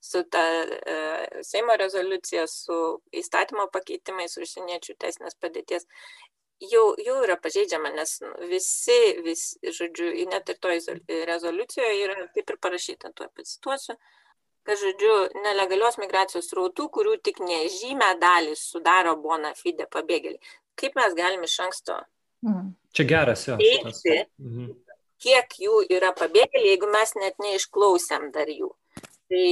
Speaker 3: su ta e, Seimo rezoliucija, su įstatymo pakeitimais užsieniečių teisinės padėties, jau, jau yra pažeidžiama, nes nu, visi, vis, žodžiu, net ir toje rezoliucijoje yra taip ir parašyta, tuo pacituosiu, kad, žodžiu, nelegalios migracijos rautų, kurių tik nežymę dalį sudaro bona fide pabėgėliai. Kaip mes galime iš anksto
Speaker 1: mhm. Čia geras jo.
Speaker 3: Teikti, mhm kiek jų yra pabėgėliai, jeigu mes net neišklausėm dar jų. Tai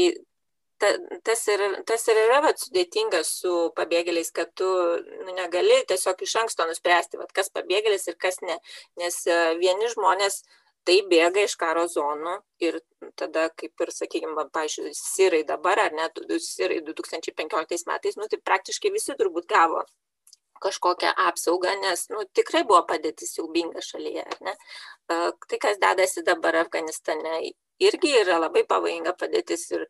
Speaker 3: ta, tas, ir, tas ir yra vat, sudėtinga su pabėgėliais, kad tu nu, negali tiesiog iš anksto nuspręsti, vat, kas pabėgėlis ir kas ne. Nes e, vieni žmonės tai bėga iš karo zonų ir tada, kaip ir, sakykime, pažiūrėjau, sirai dabar, ar net sirai 2015 metais, nu, tai praktiškai visi turbūt gavo kažkokią apsaugą, nes nu, tikrai buvo padėtis siaubinga šalyje. Ne? Tai, kas dedasi dabar Afganistane, irgi yra labai pavojinga padėtis ir,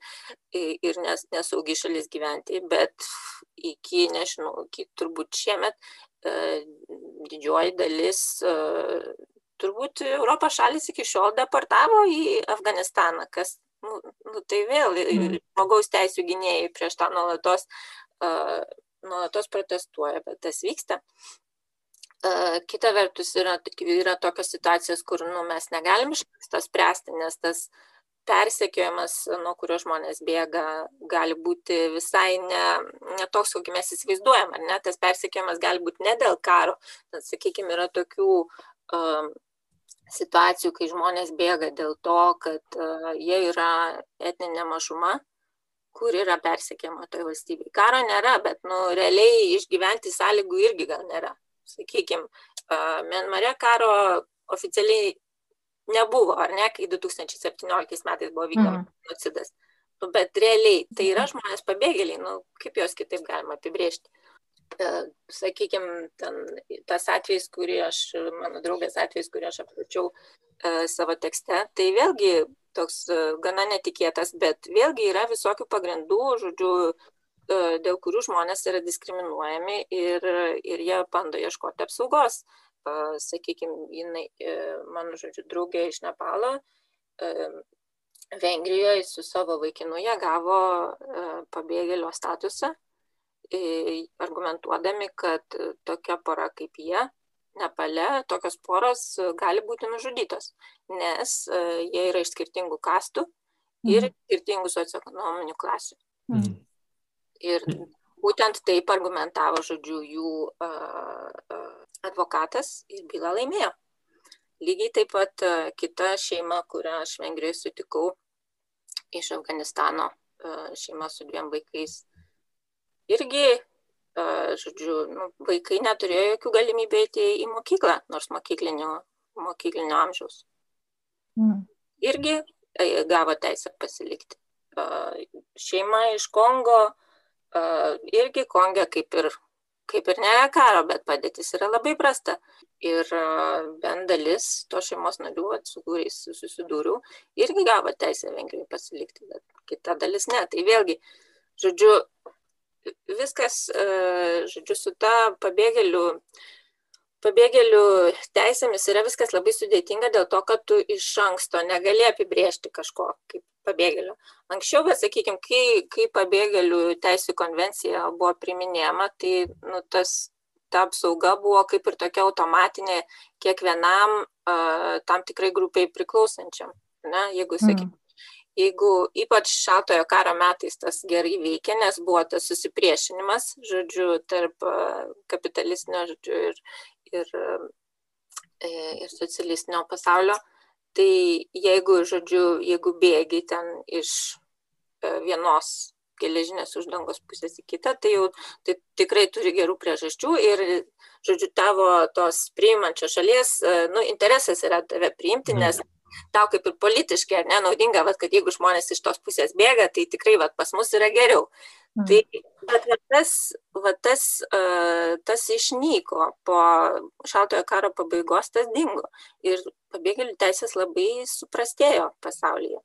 Speaker 3: ir nes, nesaugi šalis gyventi, bet iki, nežinau, iki turbūt šiemet didžioji dalis turbūt Europos šalis iki šiol deportavo į Afganistaną, kas, nu, nu, tai vėl mm. žmogaus teisų gynėjai prieš tą nuolatos nuolatos protestuoja, bet tas vyksta. Kita vertus yra, yra tokios situacijos, kur nu, mes negalim iš to spręsti, nes tas persekiojimas, nuo kurio žmonės bėga, gali būti visai ne, ne toks, kokį mes įsivaizduojam, ar ne? Tas persekiojimas gali būti ne dėl karo, tad, sakykime, yra tokių um, situacijų, kai žmonės bėga dėl to, kad uh, jie yra etninė mažuma, kur yra persekiama toje valstybėje. Karo nėra, bet nu, realiai išgyventi sąlygų irgi gal nėra sakykime, Mianmare karo oficialiai nebuvo, ar ne, kai 2017 metais buvo vykdomas mm. genocidas. Nu, bet realiai tai yra žmonės pabėgėliai, nu, kaip juos kitaip galima apibriežti. E, sakykime, ten, tas atvejs, kurį aš, mano draugės atvejs, kurį aš aprašiau e, savo tekste, tai vėlgi toks e, gana netikėtas, bet vėlgi yra visokių pagrindų, žodžiu, E, dėl kurių žmonės yra diskriminuojami ir, ir jie bando ieškoti apsaugos. E, Sakykime, jinai, e, mano žodžiu, draugė iš Nepalo, Vengrijoje su savo vaikinu jie gavo pabėgėlio statusą, argumentuodami, kad tokia pora kaip jie, Nepale, tokios poros gali būti nužudytos, nes jie yra iš skirtingų kastų ir mhm. skirtingų socioekonominių klasių. Mhm. Ir būtent taip argumentavo, žodžiu, jų advokatas ir bylą laimėjo. Lygiai taip pat kita šeima, kurią aš Vengrijoje sutikau iš Afganistano, šeima su dviem vaikais, irgi, žodžiu, nu, vaikai neturėjo jokių galimybių eiti į mokyklą, nors mokyklinio, mokyklinio amžiaus. Mm. Irgi e, gavo teisę pasilikti. Šeima iš Kongo irgi Konge kaip ir, kaip ir nėra karo, bet padėtis yra labai prasta. Ir bent dalis to šeimos narių, su kuriais susidūriau, irgi gavo teisę Vengrijai pasilikti, bet kita dalis ne. Tai vėlgi, žodžiu, viskas, žodžiu, su ta pabėgėlių pabėgėlių teisėmis yra viskas labai sudėtinga dėl to, kad tu iš anksto negali apibriežti kažko kaip pabėgėlio. Anksčiau, bet sakykime, kai, kai pabėgėlių teisų konvencija buvo priminėjama, tai nu, tas, ta apsauga buvo kaip ir tokia automatinė kiekvienam uh, tam tikrai grupiai priklausančiam. Ne? Jeigu, sakykime. Jeigu ypač šaltojo karo metais tas gerai veikia, nes buvo tas susipriešinimas, žodžiu, tarp kapitalistinio, žodžiu, ir, ir, ir socialistinio pasaulio, tai jeigu, žodžiu, jeigu bėgi ten iš e, vienos geležinės uždangos pusės į kitą, tai jau tai tikrai turi gerų priežasčių ir, žodžiu, tavo tos priimančios šalies, e, nu, interesas yra tave priimti, mhm. nes tau kaip ir politiškai, ar ne, naudinga, vat, kad jeigu žmonės iš tos pusės bėga, tai tikrai vat, pas mus yra geriau. Mm. Tai bet va, tas, va, tas, uh, tas išnyko po šaltojo karo pabaigos, tas dingo. Ir pabėgėlių teisės labai suprastėjo pasaulyje.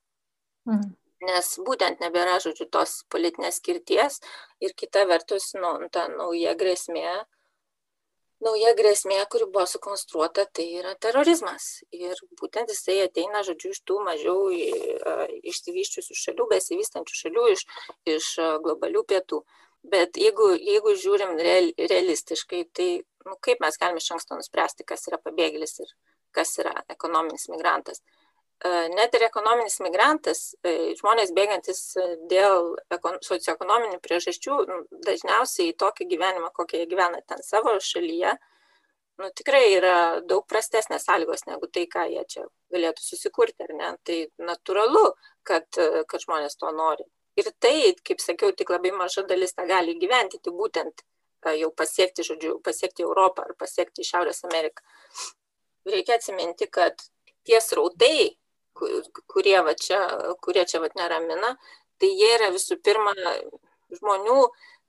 Speaker 3: Mm. Nes būtent nebėra, žodžiu, tos politinės skirties ir kita vertus, nu, ta nauja grėsmė nauja grėsmė, kuri buvo sukonstruota, tai yra terorizmas. Ir būtent jisai ateina, žodžiu, iš tų mažiau išsivyščiusių šalių, besivystančių šalių, iš, iš globalių pietų. Bet jeigu, jeigu žiūrim real, realistiškai, tai nu, kaip mes galime iš anksto nuspręsti, kas yra pabėgėlis ir kas yra ekonominis migrantas. E, net ir ekonominis migrantas, e, žmonės bėgantis dėl socioekonominių priežasčių, nu, dažniausiai tokį gyvenimą, kokį jie gyvena ten savo šalyje, nu, tikrai yra daug prastesnės sąlygos negu tai, ką jie čia galėtų susikurti, ar ne? Tai natūralu, kad, kad žmonės to nori. Ir tai, kaip sakiau, tik labai maža dalis tą gali gyventi, tai būtent e, jau pasiekti, žodžiu, pasiekti Europą ar pasiekti Šiaurės Ameriką. Reikia atsiminti, kad tie srautai, kurie, va čia, kurie čia va neramina, tai jie yra visų pirma žmonių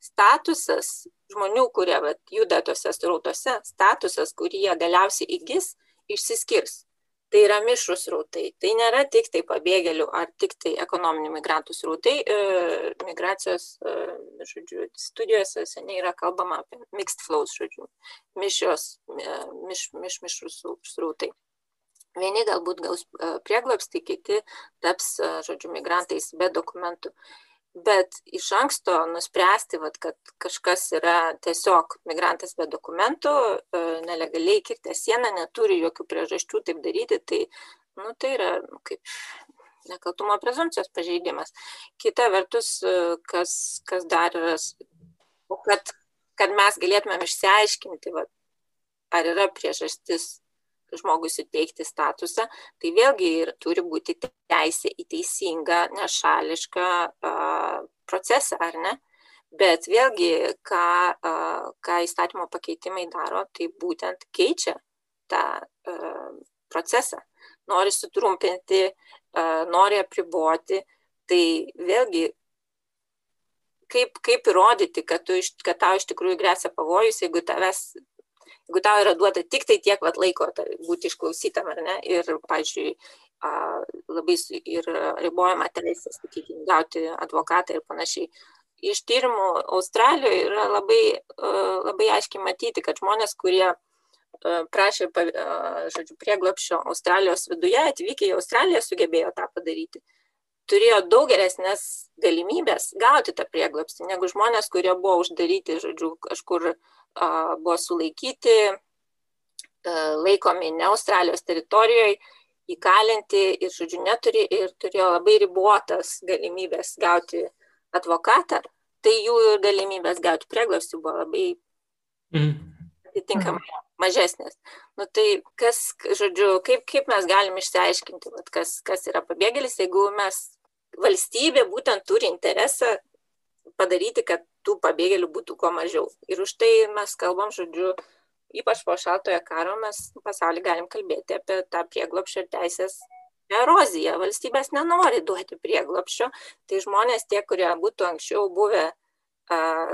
Speaker 3: statusas, žmonių, kurie va, juda tose srautose, statusas, kurį jie galiausiai įgis, išsiskirs. Tai yra mišrus rautai. Tai nėra tik tai pabėgėlių ar tik tai ekonominių migrantų srautai. E, migracijos, e, žodžiu, studijose seniai yra kalbama apie mixed flows, žodžiu, mišrios, e, miš, miš, mišrus srautai. Vieni galbūt gaus prieglobstį, kiti taps, žodžiu, migrantais be dokumentų. bet iš anksto nuspręsti, vat, kad kažkas yra tiesiog migrantas be dokumentų, e, nelegaliai kirtę sieną, neturi jokių priežasčių taip daryti, tai, nu, tai yra nu, kaip nekaltumo prezumcijos pažeidimas. Kita vertus, e, kas, kas dar yra, kad, kad mes galėtumėm išsiaiškinti, vat, ar yra priežastis žmogui suteikti statusą, tai vėlgi ir turi būti teisė į teisingą, nešališką procesą, ar ne? Bet vėlgi, ką, ką įstatymo pakeitimai daro, tai būtent keičia tą procesą. Nori sutrumpinti, nori apriboti, tai vėlgi kaip, kaip įrodyti, kad, tu, kad tau iš tikrųjų grėsia pavojus, jeigu tavęs jeigu tau yra duota tik tai tiek vat, laiko būti išklausytam, ar ne, ir, pavyzdžiui, labai ir ribojama teisė, sakykime, gauti advokatą ir panašiai. Iš tyrimų Australijoje yra labai, labai aiškiai matyti, kad žmonės, kurie prašė, žodžiu, prieglopščio Australijos viduje, atvykę į Australiją, sugebėjo tą padaryti turėjo daug geresnės galimybės gauti tą prieglobstį negu žmonės, kurie buvo uždaryti, žodžiu, kažkur buvo sulaikyti, laikomi ne Australijos teritorijoje, įkalinti ir, žodžiu, neturi ir turėjo labai ribotas galimybės gauti advokatą, tai jų galimybės gauti prieglobstį buvo labai mm. atitinkamai mm. mažesnės. Nu, tai kas, žodžiu, kaip, kaip mes galim išsiaiškinti, vat, kas, kas yra pabėgėlis, jeigu mes valstybė būtent turi interesą padaryti, kad tų pabėgėlių būtų kuo mažiau. Ir už tai mes kalbam, žodžiu, ypač po šaltojo karo mes pasaulį galim kalbėti apie tą prieglopščio teisės eroziją. Valstybės nenori duoti prieglopščio, tai žmonės tie, kurie būtų anksčiau buvę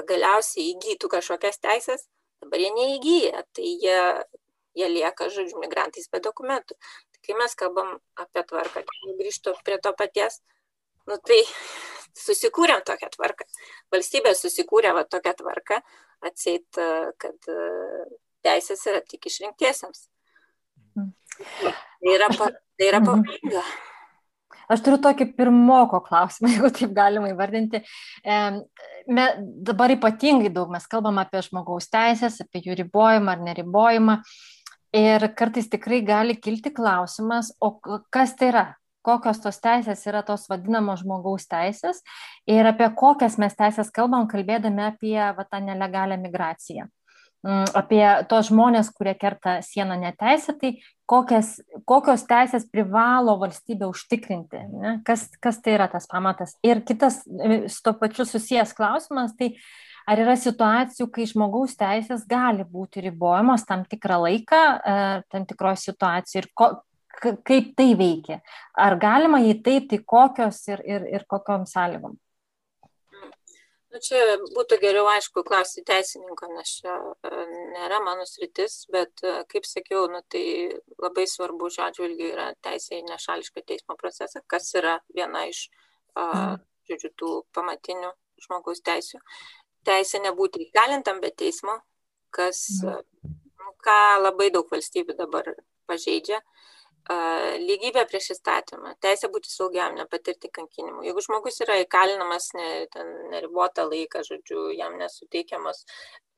Speaker 3: galiausiai įgytų kažkokias teisės, dabar jie neįgyja, tai jie, jie lieka, žodžiu, migrantais be dokumentų. Tai kai mes kalbam apie tvarką, grįžtu prie to paties, nu tai susikūrėm tokią tvarką. Valstybė susikūrė va tokią tvarką, atseit, kad e, teisės yra tik išrinktiesiems. Tai yra, tai yra mhm. pavojinga.
Speaker 2: Aš turiu tokį pirmoko klausimą, jeigu taip galima įvardinti. Me, dabar ypatingai daug mes kalbam apie žmogaus teisės, apie jų ribojimą ar neribojimą. Ir kartais tikrai gali kilti klausimas, o kas tai yra? Kokios tos teisės yra tos vadinamos žmogaus teisės ir apie kokias mes teisės kalbam, kalbėdami apie va, tą nelegalią migraciją. Mm, apie tos žmonės, kurie kerta sieną neteisėtai, kokias, kokios teisės privalo valstybė užtikrinti, ne? kas, kas tai yra tas pamatas. Ir kitas e, su to pačiu susijęs klausimas, tai ar yra situacijų, kai žmogaus teisės gali būti ribojamos tam tikrą laiką, e, tam tikroje situacijoje ir ko, kaip tai veikia. Ar galima jį taip, tai kokios ir, ir, ir kokiom sąlygom?
Speaker 3: Nu, čia būtų geriau, aišku, klausyti teisininko, nes čia e, nėra mano sritis, bet, e, kaip sakiau, nu, tai labai svarbu šiuo atžvilgiu yra teisė į nešališką teismo procesą, kas yra viena iš, mm. žodžiu, tų pamatinių žmogaus teisių. Teisė nebūti įkalintam be teismo, kas, mm. ką labai daug valstybių dabar pažeidžia. Uh, lygybė prieš įstatymą, teisė būti saugiam, nepatirti kankinimų. Jeigu žmogus yra įkalinamas ne, ten, neribotą laiką, žodžiu, jam nesuteikiamas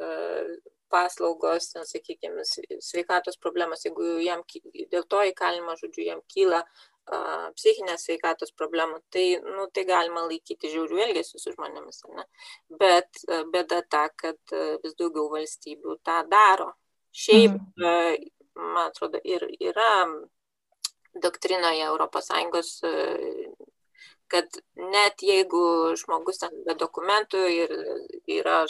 Speaker 3: uh, paslaugos, ten, sakykime, sveikatos problemas, jeigu jam dėl to įkalinimo, žodžiu, jam kyla uh, psichinės sveikatos problemų, tai, nu, tai galima laikyti žiaurių elgesių su žmonėmis. Ne? Bet uh, bėda ta, kad vis daugiau valstybių tą daro. Šiaip, mm. man atrodo, ir yra doktrinoje ES, e, kad net jeigu žmogus ten be dokumentų ir yra,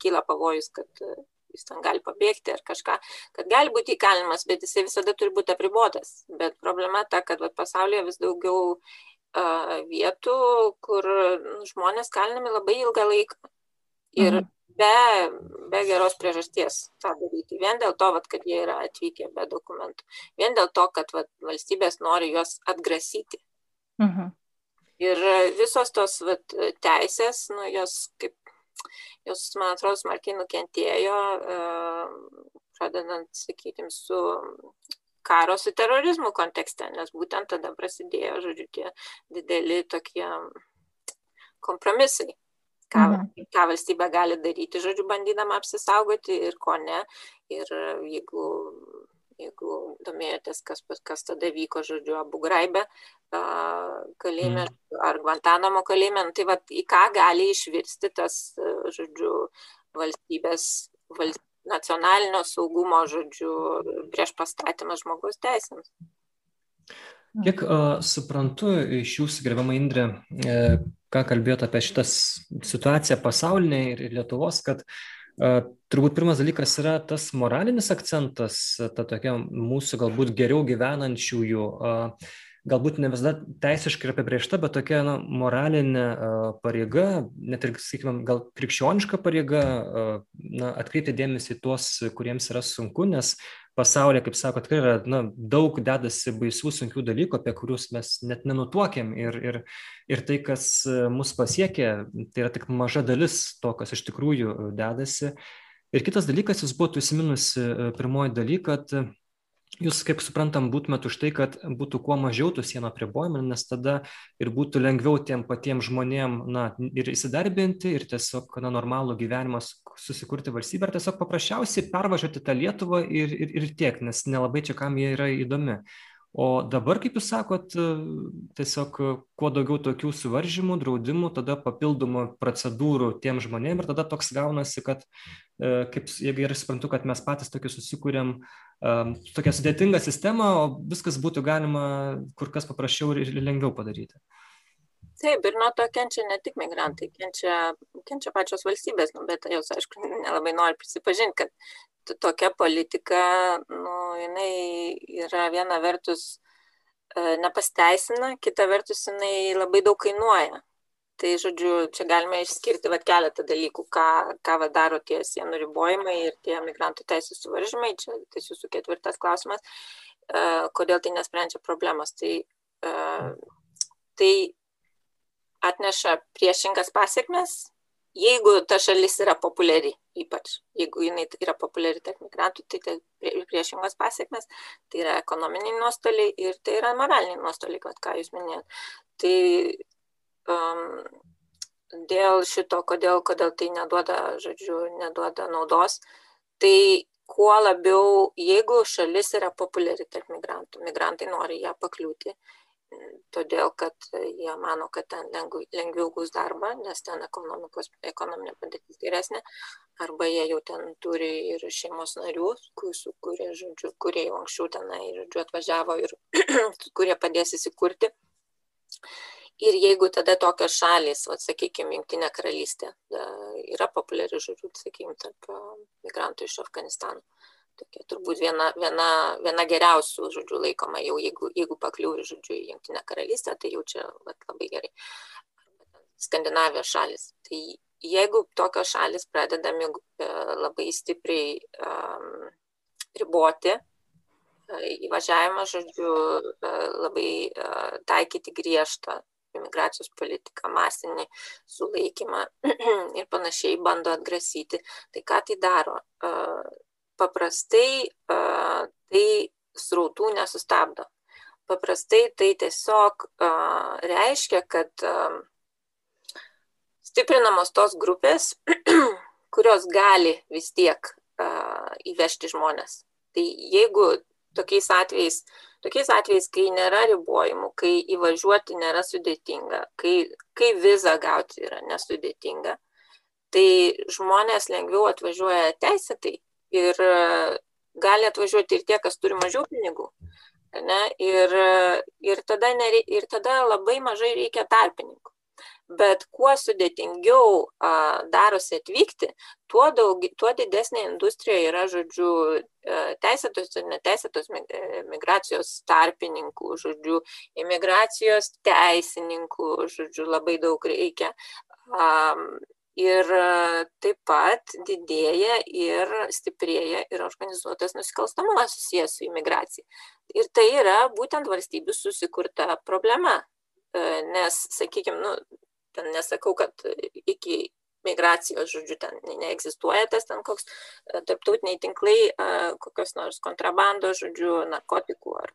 Speaker 3: kyla pavojus, kad e, jis ten gali pabėgti ar kažką, kad gali būti įkalinimas, bet jisai visada turi būti apribotas. Bet problema ta, kad vat, pasaulyje vis daugiau uh, vietų, kur nu, žmonės kalinami labai ilgą laiką. Ir mhm be, be geros priežasties tą daryti. Vien dėl to, vat, kad jie yra atvykę be dokumentų. Vien dėl to, kad vat, valstybės nori juos atgrasyti. Mhm. Ir visos tos vat, teisės, nu, jos, kaip, jos, man atrodo, smarkiai nukentėjo, uh, pradedant, sakykime, su karo su terorizmu kontekste, nes būtent tada prasidėjo, žodžiu, tie dideli tokie kompromisai, ką, mhm. ką valstybė gali daryti, žodžiu, bandydama apsisaugoti ir ko ne. Ir jeigu, jeigu domėjotės, kas, kas tada vyko, žodžiu, Abu Graibė kalėjime mhm. ar Guantanamo kalėjime, nu, tai va, į ką gali išvirsti tas, žodžiu, valstybės, valstybės nacionalinio saugumo, žodžiu, prieš pastatymą žmogaus teisėms.
Speaker 1: Kiek uh, suprantu iš jūsų, gerbama Indrė, e, ką kalbėjote apie šitą situaciją pasaulinė ir, Lietuvos, kad turbūt pirmas dalykas yra tas moralinis akcentas, ta tokia mūsų galbūt geriau gyvenančiųjų. Uh, galbūt ne visada teisiškai yra apibriešta, bet tokia na, moralinė pareiga, net ir, sakykime, gal krikščioniška pareiga na, atkreipti dėmesį tuos, kuriems yra sunku, nes pasaulyje, kaip sako, tikrai yra na, daug dedasi baisių, sunkių dalykų, apie kuriuos mes net nenutuokėm. Ir, ir, ir tai, kas mus pasiekė, tai yra tik maža dalis to, kas iš tikrųjų dedasi. Ir kitas dalykas, jūs buvote užsiminusi e, pirmoji daly, kad jūs, kaip suprantam, būtumėt už tai, kad būtų kuo mažiau tų sienų apribojimų, nes tada ir būtų lengviau tiem patiems žmonėm, na, ir įsidarbinti, ir tiesiog, na, normalų gyvenimą susikurti valstybę, ar tiesiog paprasčiausiai pervažiuoti tą Lietuvą ir, ir, ir tiek, nes nelabai čia kam jie yra įdomi. O dabar, kaip jūs sakot, tiesiog kuo daugiau tokių suvaržymų, draudimų, tada papildomų procedūrų tiem žmonėm ir tada toks gaunasi, kad, e, kaip, jeigu gerai suprantu, kad mes patys tokį susikūrėm um, tokią sudėtingą sistemą, o viskas būtų galima kur kas paprasčiau ir lengviau padaryti.
Speaker 3: Taip, ir nuo to kenčia ne tik migrantai, kenčia, kenčia pačios valstybės, nu, bet jos, aišku, nelabai nori prisipažinti, kad tokia politika, nu, jinai yra viena vertus e, nepasteisina, kita vertus jinai labai daug kainuoja. Tai, žodžiu, čia galime išskirti va, keletą dalykų, ką, ką va, daro tie sienų ribojimai ir tie migrantų teisų suvaržymai. Čia tas jūsų ketvirtas klausimas, e, kodėl tai nesprendžia problemos. Tai, e, tai atneša priešingas pasiekmes, jeigu ta šalis yra populiari ypač jeigu jinai yra populiari tarp migrantų, tai tai priešingos pasiekmes, tai yra ekonominiai nuostoliai ir tai yra moraliniai nuostoliai, ką jūs minėjot. Tai um, dėl šito, kodėl, kodėl tai neduoda, žodžiu, neduoda naudos, tai kuo labiau, jeigu šalis yra populiari tarp migrantų, migrantai nori ją pakliūti, todėl kad jie mano, kad ten lengviau gaus darbą, nes ten ekonominė padėtis geresnė, arba jie jau ten turi ir šeimos narių, su kurie, žodžiu, kurie jau anksčiau tenai, žodžiu, atvažiavo ir kurie padės įsikurti. Ir jeigu tada tokios šalis, o, sakykime, Junktinė karalystė yra populiari, žodžiu, sakykime, tarp migrantų iš Afganistano tokia turbūt viena, viena, viena geriausių, žodžiu, laikoma jau, jeigu, jeigu pakliūri, žodžiu, į Junktinę karalystę, tai jau čia vat, labai gerai. Skandinavijos šalis. Tai jeigu tokios šalis pradeda e, labai stipriai um, riboti uh, įvažiavimą, žodžiu, uh, labai taikyti griežtą imigracijos politiką, masinį sulaikymą ir panašiai bando atgrasyti, tai ką tai daro? paprastai tai srautų nesustabdo. Paprastai tai tiesiog reiškia, kad stiprinamos tos grupės, kurios gali vis tiek įvežti žmonės. Tai jeigu tokiais atvejais, tokiais atvejais, kai nėra ribojimų, kai įvažiuoti nėra sudėtinga, kai, kai vizą gauti yra nesudėtinga, tai žmonės lengviau atvažiuoja teisėtai ir e, gali atvažiuoti ir tie, kas turi mažiau pinigų. Ne? Ir, ir, tada nerei, ir tada labai mažai reikia tarpininkų. Bet kuo sudėtingiau a, darosi atvykti, tuo, daug, tuo didesnė industrija yra, žodžiu, e, teisėtos ir neteisėtos e, migracijos tarpininkų, žodžiu, imigracijos teisininkų, žodžiu, labai daug reikia. A, ir e, taip pat didėja ir stiprėja ir organizuotas nusikalstamumas susijęs su imigracija. Ir tai yra būtent valstybių susikurta problema. Nes, sakykime, nu, ten nesakau, kad iki migracijos, žodžiu, ten neegzistuoja tas ten koks e, tarptautiniai tinklai, kokios nors kontrabandos, žodžiu, narkotikų ar,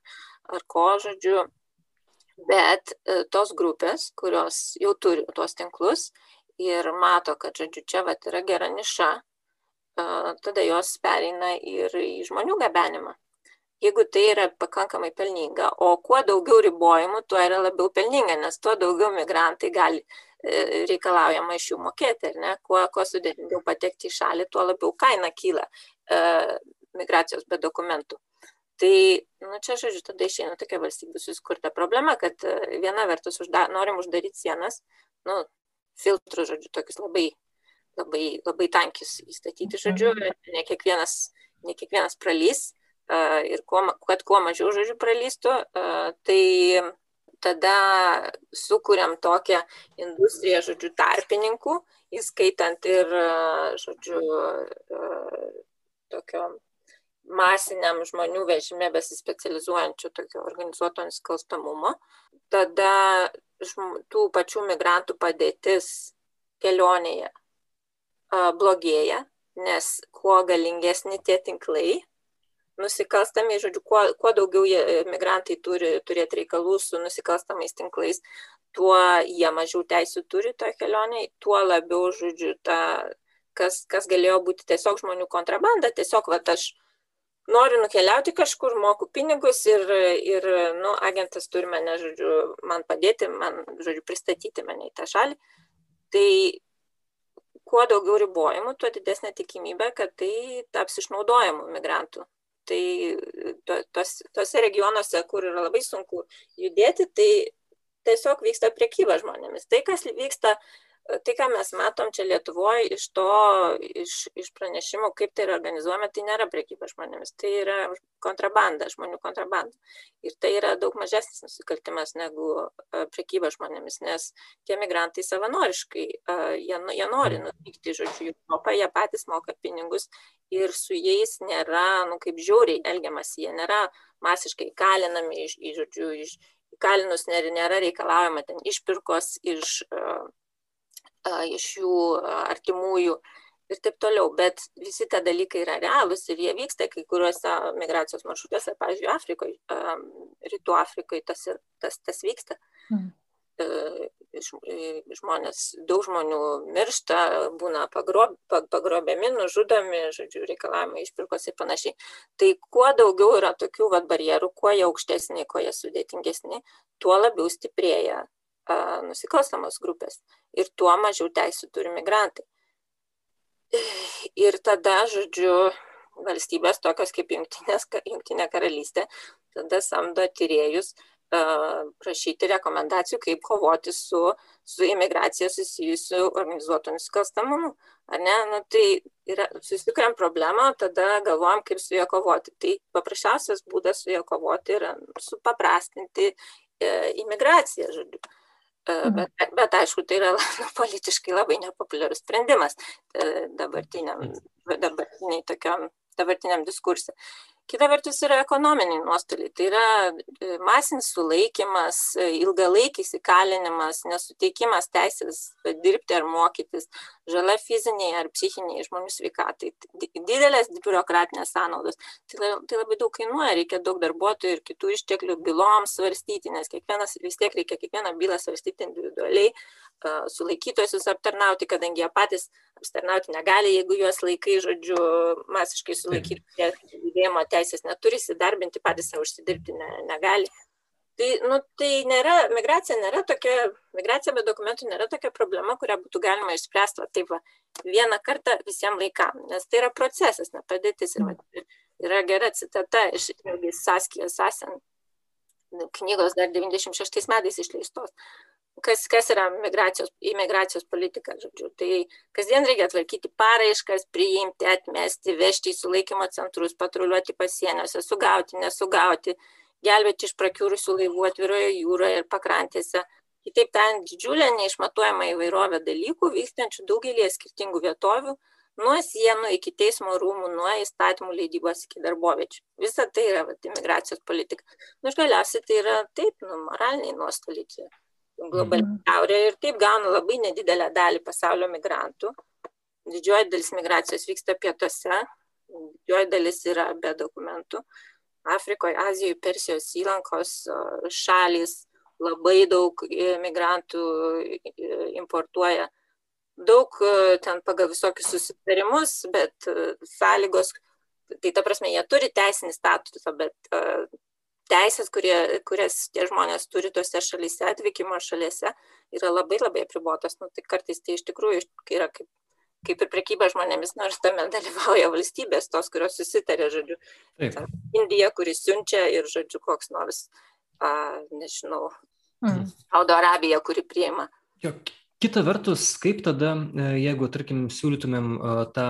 Speaker 3: ar ko, žodžiu, Bet e, tos grupės, kurios jau turi tuos tinklus ir mato, kad, žodžiu, čia vat, yra gera niša, tada jos pereina ir į žmonių gabenimą. Jeigu tai yra pakankamai pelninga, o kuo daugiau ribojimų, tuo yra labiau pelninga, nes tuo daugiau migrantai gali e, reikalaujama iš jų mokėti, ar ne? Kuo, kuo sudėtingiau patekti į šalį, tuo labiau kaina kyla e, migracijos be dokumentų. Tai, nu, čia, žodžiu, tada išeina tokia valstybė susikurta problema, kad e, viena vertus užda, norim uždaryti sienas, nu, filtrų, žodžiu, tokius labai labai, labai tankius įstatyti, žodžiu, mhm. ne kiekvienas, ne kiekvienas pralys ir kuo, kad kuo mažiau, žodžiu, pralystų, tai tada sukūrėm tokią industriją, žodžiu, tarpininkų, įskaitant ir, žodžiu, tokio masiniam žmonių vežime besispecializuojančių tokio organizuoto nusikalstamumo. Tada tų pačių migrantų padėtis kelionėje blogėja, nes kuo galingesni tie tinklai, nusikalstami, žodžiu, kuo, kuo daugiau jie, e, migrantai turi turėti reikalų su nusikalstamais tinklais, tuo jie mažiau teisų turi toje kelionėje, tuo labiau, žodžiu, ta, kas, kas galėjo būti tiesiog žmonių kontrabanda, tiesiog, va, aš noriu nukeliauti kažkur, moku pinigus ir, ir nu, agentas turi mane, žodžiu, man padėti, man, žodžiu, pristatyti mane į tą šalį. Tai kuo daugiau ribojimų, tuo didesnė tikimybė, kad tai taps išnaudojimu migrantų. Tai to, tos, tose regionuose, kur yra labai sunku judėti, tai tiesiog vyksta priekyba žmonėmis. Tai, kas vyksta tai, ką mes matom čia Lietuvoje iš to, iš, iš pranešimų, kaip tai yra organizuojama, tai nėra priekyba žmonėmis, tai yra kontrabanda, žmonių kontrabanda. Ir tai yra daug mažesnis nusikaltimas negu priekyba žmonėmis, nes tie migrantai savanoriškai, jie, jie nori nuvykti, žodžiu, į Europą, jie patys moka pinigus ir su jais nėra, nu, kaip žiauriai elgiamas, jie nėra masiškai kalinami, iš, žodžiu, iš, kalinus nėra reikalaujama ten išpirkos iš uh, iš jų artimųjų ir taip toliau. Bet visi tie dalykai yra realūs ir jie vyksta kai kuriuose migracijos maršrutuose, pavyzdžiui, Afrikoje, Rytų Afrikoje tas, tas, tas vyksta. Mm. Žmonės, daug žmonių miršta, būna pagrob, pagrobiami, nužudomi, žodžiu, reikalavimai išpirkos ir panašiai. Tai kuo daugiau yra tokių vat, barjerų, kuo jie aukštesni, kuo jie sudėtingesni, tuo labiau stiprėja nusikalstamos grupės ir tuo mažiau teisų turi migrantai. Ir tada, žodžiu, valstybės tokios kaip Junktinė karalystė tada samdo tyriejus prašyti rekomendacijų, kaip kovoti su, su imigracija susijusiu organizuotu nusikalstamumu. Ar ne? Nu, tai yra, susikuriam problemą, tada galvojam, kaip su juo kovoti. Tai paprasčiausias būdas su juo kovoti yra supaprastinti e, imigraciją, žodžiu. Mhm. Bet, bet aišku, tai yra nu, politiškai labai nepopuliarus sprendimas e, dabartiniam, dabartiniai tokiam, dabartiniam diskursui. Kita vertus yra ekonominiai nuostoliai. Tai yra e, masinis sulaikimas, e, ilgalaikis įkalinimas, nesuteikimas teisės dirbti ar mokytis, žala fiziniai ar psichiniai žmonių sveikatai, didelės biurokratinės sąnaudos. Tai, tai labai daug kainuoja, reikia daug darbuotojų ir kitų išteklių byloms svarstyti, nes kiekvienas vis tiek reikia kiekvieną bylą svarstyti individualiai, sulaikytosius aptarnauti, kadangi jie patys aptarnauti negali, jeigu juos laikai, žodžiu, masiškai sulaikyti, judėjimo teisės neturi, įsidarbinti patys savo užsidirbti ne, negali. Tai, nu, tai nėra, migracija nėra tokia, migracija be dokumentų nėra tokia problema, kurią būtų galima išspręsti, va, taip, va, vieną kartą visiems laikam, nes tai yra procesas, ne padėtis. Ir, va, yra gera citata iš Saskijos Asen knygos dar 96 metais išleistos kas, kas yra migracijos, imigracijos politika, žodžiu. Tai kasdien reikia tvarkyti paraiškas, priimti, atmesti, vežti į sulaikymo centrus, patruliuoti pasieniuose, sugauti, nesugauti, gelbėti iš prakiūrusių laivų atviroje jūroje ir pakrantėse. Kitaip tariant, didžiulė neišmatuojama įvairovė dalykų vykstančių daugelį skirtingų vietovių, nuo sienų iki teismo rūmų, nuo įstatymų leidybos iki darboviečių. Visa tai yra vat, imigracijos politika. Nu, galiausiai tai yra taip, nu, moraliniai nuostoliai čia globali mhm. šiaurė ir taip gauna labai nedidelę dalį pasaulio migrantų. Didžioji dalis migracijos vyksta pietuose, didžioji dalis yra be dokumentų. Afrikoje, Azijoje, Persijos įlankos šalis, labai daug migrantų importuoja. Daug ten pagal visokius susitarimus, bet sąlygos, tai ta prasme, jie turi teisinį statusą, bet teisės, kurie, kurias tie žmonės turi tose šalyse, atvykimo šalyse, yra labai labai apribotas. Nu, tai kartais tai iš tikrųjų yra kaip kaip ir prekyba žmonėmis, nors tame dalyvauja valstybės, tos, kurios susitarė, žodžiu. Taip. Indija, kuris siunčia ir, žodžiu, koks nors, a, nežinau, mm. Saudo Arabija, kuri priima.
Speaker 1: Jo, kita vertus, kaip tada, e, jeigu, tarkim, siūlytumėm e, tą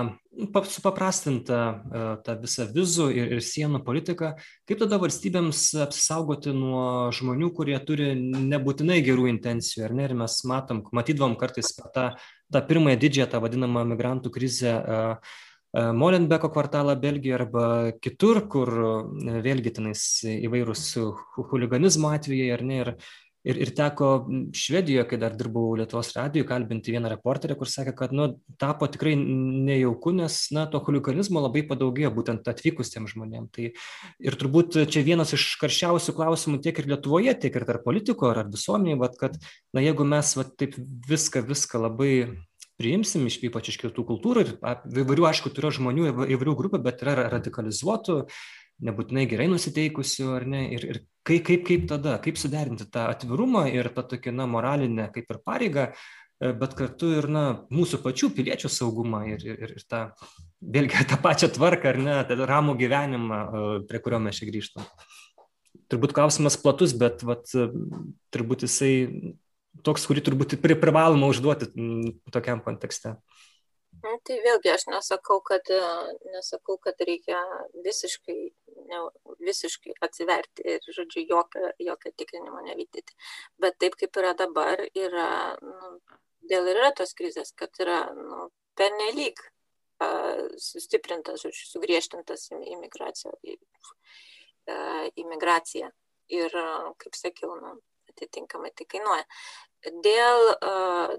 Speaker 1: supaprastintą e, tą visą vizų ir, ir sienų politiką, kaip tada valstybėms apsisaugoti nuo žmonių, kurie turi nebūtinai gerų intencijų, ar ne? Ir mes matom, matydavom kartais per tą tą pirmąją didžiąją, tą vadinamą migrantų krizę Molenbeko kvartalą Belgijoje arba kitur, kur vėlgi tenais įvairūs huliganizmo atvejai ar ne. Ir, Ir, ir teko Švedijoje, kai dar dirbau Lietuvos radijoje, kalbinti vieną reporterę, kur sakė, kad nu, tapo tikrai nejauku, nes na, to huliganizmo labai padaugėjo būtent atvykusiems žmonėms. Tai ir turbūt čia vienas iš karščiausių klausimų tiek ir Lietuvoje, tiek ir tarp politikų ar visuomeniai, kad na, jeigu mes va, taip viską, viską labai priimsim, iš, ypač iš kitų kultūrų ir įvairių, aišku, turiu žmonių, įvairių grupių, bet yra radikalizuotų, nebūtinai gerai nusiteikusių, ar ne, ir, ir kaip, kaip, kaip tada, kaip suderinti tą atvirumą ir tą tokį, na, moralinę kaip ir pareigą, e, bet kartu ir, na, mūsų pačių piliečių saugumą ir, ir, ir tą, vėlgi, tą pačią tvarką, ar ne, tą ramų gyvenimą, e, prie kurio mes čia grįžtam. Turbūt klausimas platus, bet, vat, turbūt jisai toks, kurį turbūt privaloma užduoti tokiam kontekste.
Speaker 3: Nu, tai vėlgi aš nesakau, kad, nesakau, kad reikia visiškai, ne, visiškai atsiverti ir, žodžiu, jokio, jokio tikrinimo nevykdyti. Bet taip kaip yra dabar, yra, nu, dėl yra tos krizės, kad yra nu, pernelyg uh, sustiprintas, žodžiu, sugriežtintas imigracija. imigracija. Ir, kaip sakiau, nu, atitinkamai tai kainuoja dėl,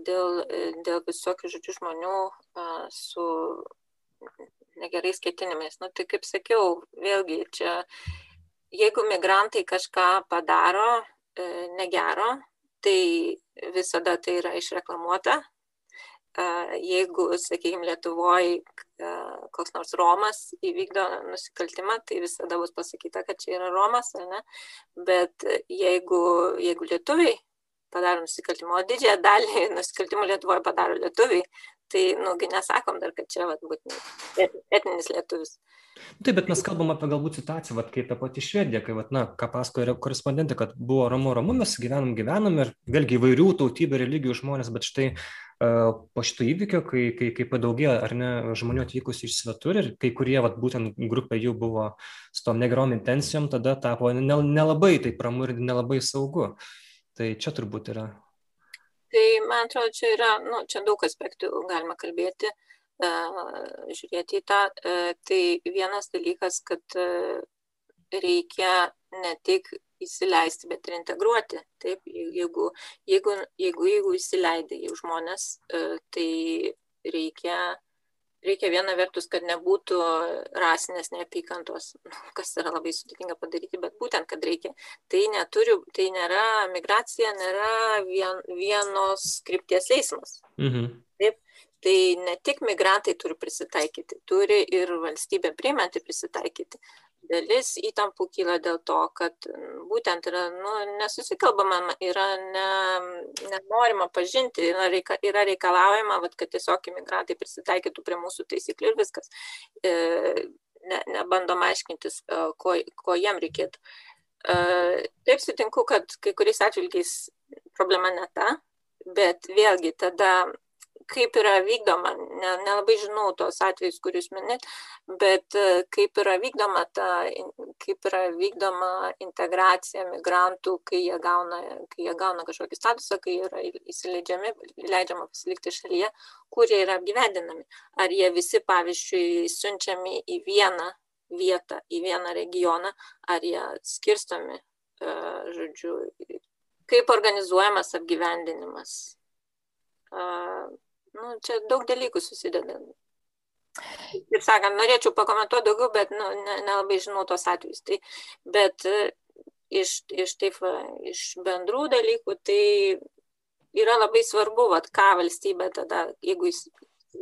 Speaker 3: dėl, dėl visokių žodžių žmonių su negerais ketinimais. Nu, tai kaip sakiau, vėlgi čia, jeigu migrantai kažką padaro e, negero, tai visada tai yra išreklamuota. Jeigu, sakykime, Lietuvoje koks nors Romas įvykdo nusikaltimą, tai visada bus pasakyta, kad čia yra Romas, ne? Bet jeigu, jeigu lietuviai padaro nusikaltimą, o didžiąją dalį nusikaltimų Lietuvoje padaro lietuviai, tai, nugi nesakom dar, kad čia vat, būtent etninis lietuvis.
Speaker 1: Taip, bet mes kalbam apie galbūt situaciją, vat, kaip ta pati Švedija, kai, vat, na, ką pasakoja korespondentė, kad buvo ramu, ramu, mes gyvenam, gyvenam ir vėlgi įvairių tautybių, religijų žmonės, bet štai uh, po šito įvykio, kai, kai, kai padaugėjo ar ne žmonių atvykusių iš svetur ir kai kurie, vat, būtent grupė jų buvo su tom negerom intencijom, tada tapo nelabai taip ramu ir nelabai saugu. Tai čia turbūt yra.
Speaker 3: Tai man atrodo, čia yra, nu, čia daug aspektų galima kalbėti, uh, žiūrėti į tą. Uh, tai vienas dalykas, kad uh, reikia ne tik įsileisti, bet ir integruoti. Taip, jeigu, jeigu, jeigu, jeigu įsileidai jau žmonės, tai reikia reikia viena vertus, kad nebūtų rasinės neapykantos, kas yra labai sudėtinga padaryti, bet būtent, kad reikia. Tai, neturi, tai nėra, migracija nėra vien, vienos krypties eismas. Mhm. Taip, tai ne tik migrantai turi prisitaikyti, turi ir valstybė priimanti prisitaikyti dalis įtampų kyla dėl to, kad būtent yra nu, nesusikalbama, yra ne, nenorima pažinti, yra, reika, yra reikalaujama, vat, kad tiesiog imigrantai prisitaikytų prie mūsų taisyklių ir viskas. E, ne, nebandom aiškintis, e, ko, ko jiem reikėtų. E, taip sutinku, kad kai kuriais atvilgiais problema ne ta, bet vėlgi tada kaip yra vykdoma, ne, nelabai žinau tos atvejus, kuriuos minėt, bet e, kaip yra vykdoma ta, kaip yra vykdoma integracija migrantų, kai jie gauna, kai jie gauna kažkokį statusą, kai yra įsileidžiami, leidžiama pasilikti šalyje, kur jie yra apgyvendinami. Ar jie visi, pavyzdžiui, siunčiami į vieną vietą, į vieną regioną, ar jie skirstomi, e, žodžiu, kaip organizuojamas apgyvendinimas nu, čia daug dalykų susideda. Kaip sakant, norėčiau pakomentuoti daugiau, bet nu, nelabai ne žinau tos atvejus. Tai, bet iš, iš, taip, iš bendrų dalykų, tai yra labai svarbu, vat, ką valstybė tada, jeigu jis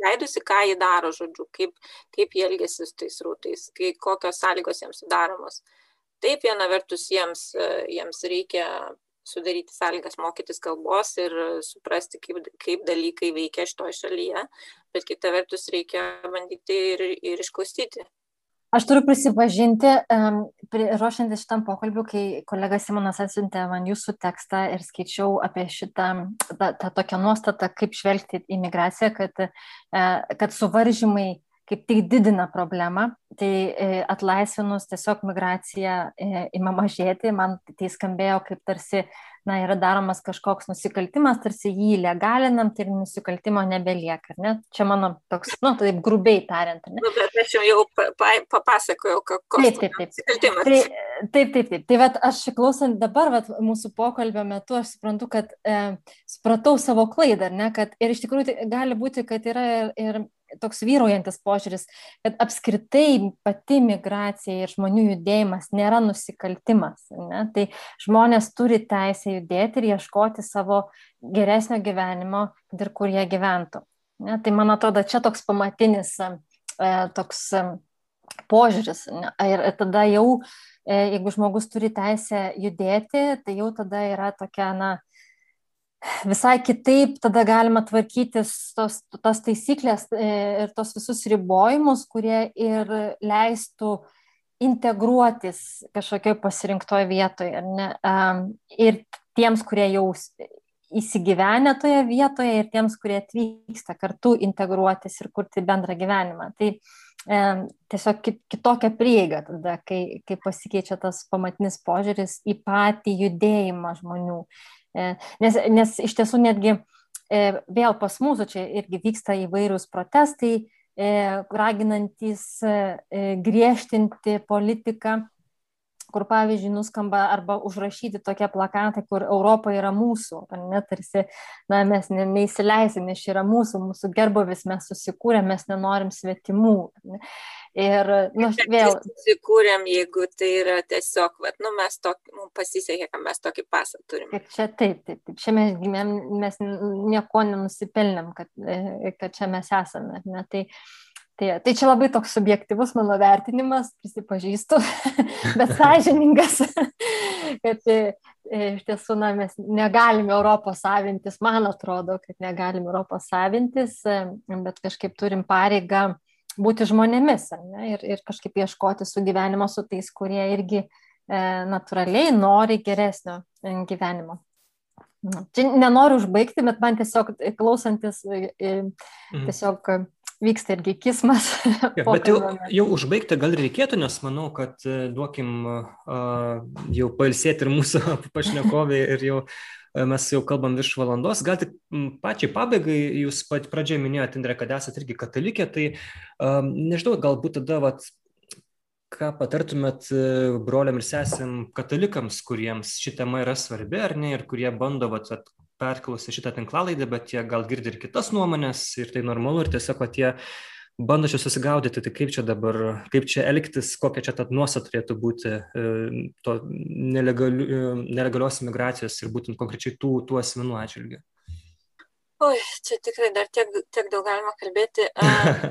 Speaker 3: leidusi, ką jį daro, žodžiu, kaip, kaip jie elgesi su tais rūtais, kai, kokios sąlygos jiems sudaromos. Taip, viena vertus jiems, jiems reikia sudaryti sąlygas mokytis kalbos ir suprasti, kaip, kaip dalykai veikia šitoje šalyje, bet kita vertus reikia bandyti ir, ir išklausyti.
Speaker 2: Aš turiu prisipažinti, ruošiantis šitam pokalbiu, kai kolega Simonas atsiuntė man jūsų tekstą ir skaičiau apie šitą, tą, tą tokią nuostatą, kaip žvelgti į migraciją, kad, e, kad suvaržymai kaip tik didina problemą, tai e, atlaisvinus tiesiog migracija e, ima mažėti, man tai skambėjo kaip tarsi na, yra daromas kažkoks nusikaltimas, tarsi jį legalinam, tai nusikaltimo nebelieka. Ne? Čia mano toks, nu, taip grubiai tariant. Ne?
Speaker 3: Nu, bet aš jau papasakojau, koks
Speaker 2: taip, taip, taip. nusikaltimas. Tai, taip, taip, taip. Tai vat, aš klausant dabar vat, mūsų pokalbio metu, aš suprantu, kad e, supratau savo klaidą, ne, kad ir iš tikrųjų tai gali būti, kad yra ir, ir toks vyraujantis požiūris, kad apskritai pati migracija ir žmonių judėjimas nėra nusikaltimas. Ne? Tai žmonės turi teisę judėti ir ieškoti savo geresnio gyvenimo, kad ir kur jie gyventų. Ne? Tai man atrodo, čia toks pamatinis e, toks e, požiūris. Ne? Ir tada jau, e, jeigu žmogus turi teisę judėti, tai jau tada yra tokia, na, visai kitaip tada galima tvarkytis tos, tos taisyklės e, ir tos visus ribojimus, kurie ir leistų integruotis kažkokioj pasirinktoje vietoje. Ne? Ir tiems, kurie jau įsigyvenę toje vietoje ir tiems, kurie atvyksta kartu integruotis ir kurti bendrą gyvenimą. Tai e, tiesiog kitokia prieiga tada, kai, kai pasikeičia tas pamatinis požiūris į patį judėjimą žmonių nes, nes iš tiesų netgi e, vėl pas mūsų čia irgi vyksta įvairūs protestai, e, raginantis griežtinti politiką kur pavyzdžiui nuskamba arba užrašyti tokie plakatai, kur Europa yra mūsų, ne tarsi, na, mes ne, neįsileisim, nes čia yra mūsų, mūsų gerbovis, mes susikūrėm, mes nenorim svetimų. Ne. Ir,
Speaker 3: nu, vėl. Susikūrėm, jeigu tai yra tiesiog, vat, nu, mes tokį, mums pasisekė, kad mes tokį pasą turim.
Speaker 2: Kaip čia taip, taip, taip. Čia mes gimėm, mes nieko nenusipelnėm, kad, e, kad čia mes esame. Ne? Tai, Tai, tai čia labai toks subjektivus mano vertinimas, prisipažįstu, bet sąžiningas, kad e, iš tiesų na, mes negalime Europos savintis, man atrodo, kad negalime Europos savintis, bet kažkaip turim pareigą būti žmonėmis ne, ir, ir kažkaip ieškoti sugyvenimo su tais, kurie irgi e, natūraliai nori geresnio e, gyvenimo. Čia nenoriu užbaigti, bet man tiesiog e, klausantis, e, mhm. tiesiog vyksta irgi kismas.
Speaker 1: Ja, bet jau, jau užbaigti gal reikėtų, nes manau, kad duokim uh, jau pailsėti ir mūsų pašnekovai ir jau mes jau kalbam virš valandos. Gal tik pačiai pabaigai, jūs pat pradžioje minėjote, Indrė, kad esate irgi katalikė, tai um, nežinau, galbūt tada, vat, ką patartumėt e, broliam ir sesėm katalikams, kuriems ši tema yra svarbi ar ne, ir kurie bando vat, perklausę šitą tinklalaidę, bet jie gal girdi ir kitas nuomonės ir tai normalu ir tiesiog, kad jie bando čia susigaudyti, tai kaip čia dabar, kaip čia elgtis, kokia čia ta nuostata turėtų būti e, to nelegaliu, e, nelegalios imigracijos ir būtent konkrečiai tų, tų asmenų atžvilgių.
Speaker 3: Oi, čia tikrai dar tiek, tiek daug galima kalbėti.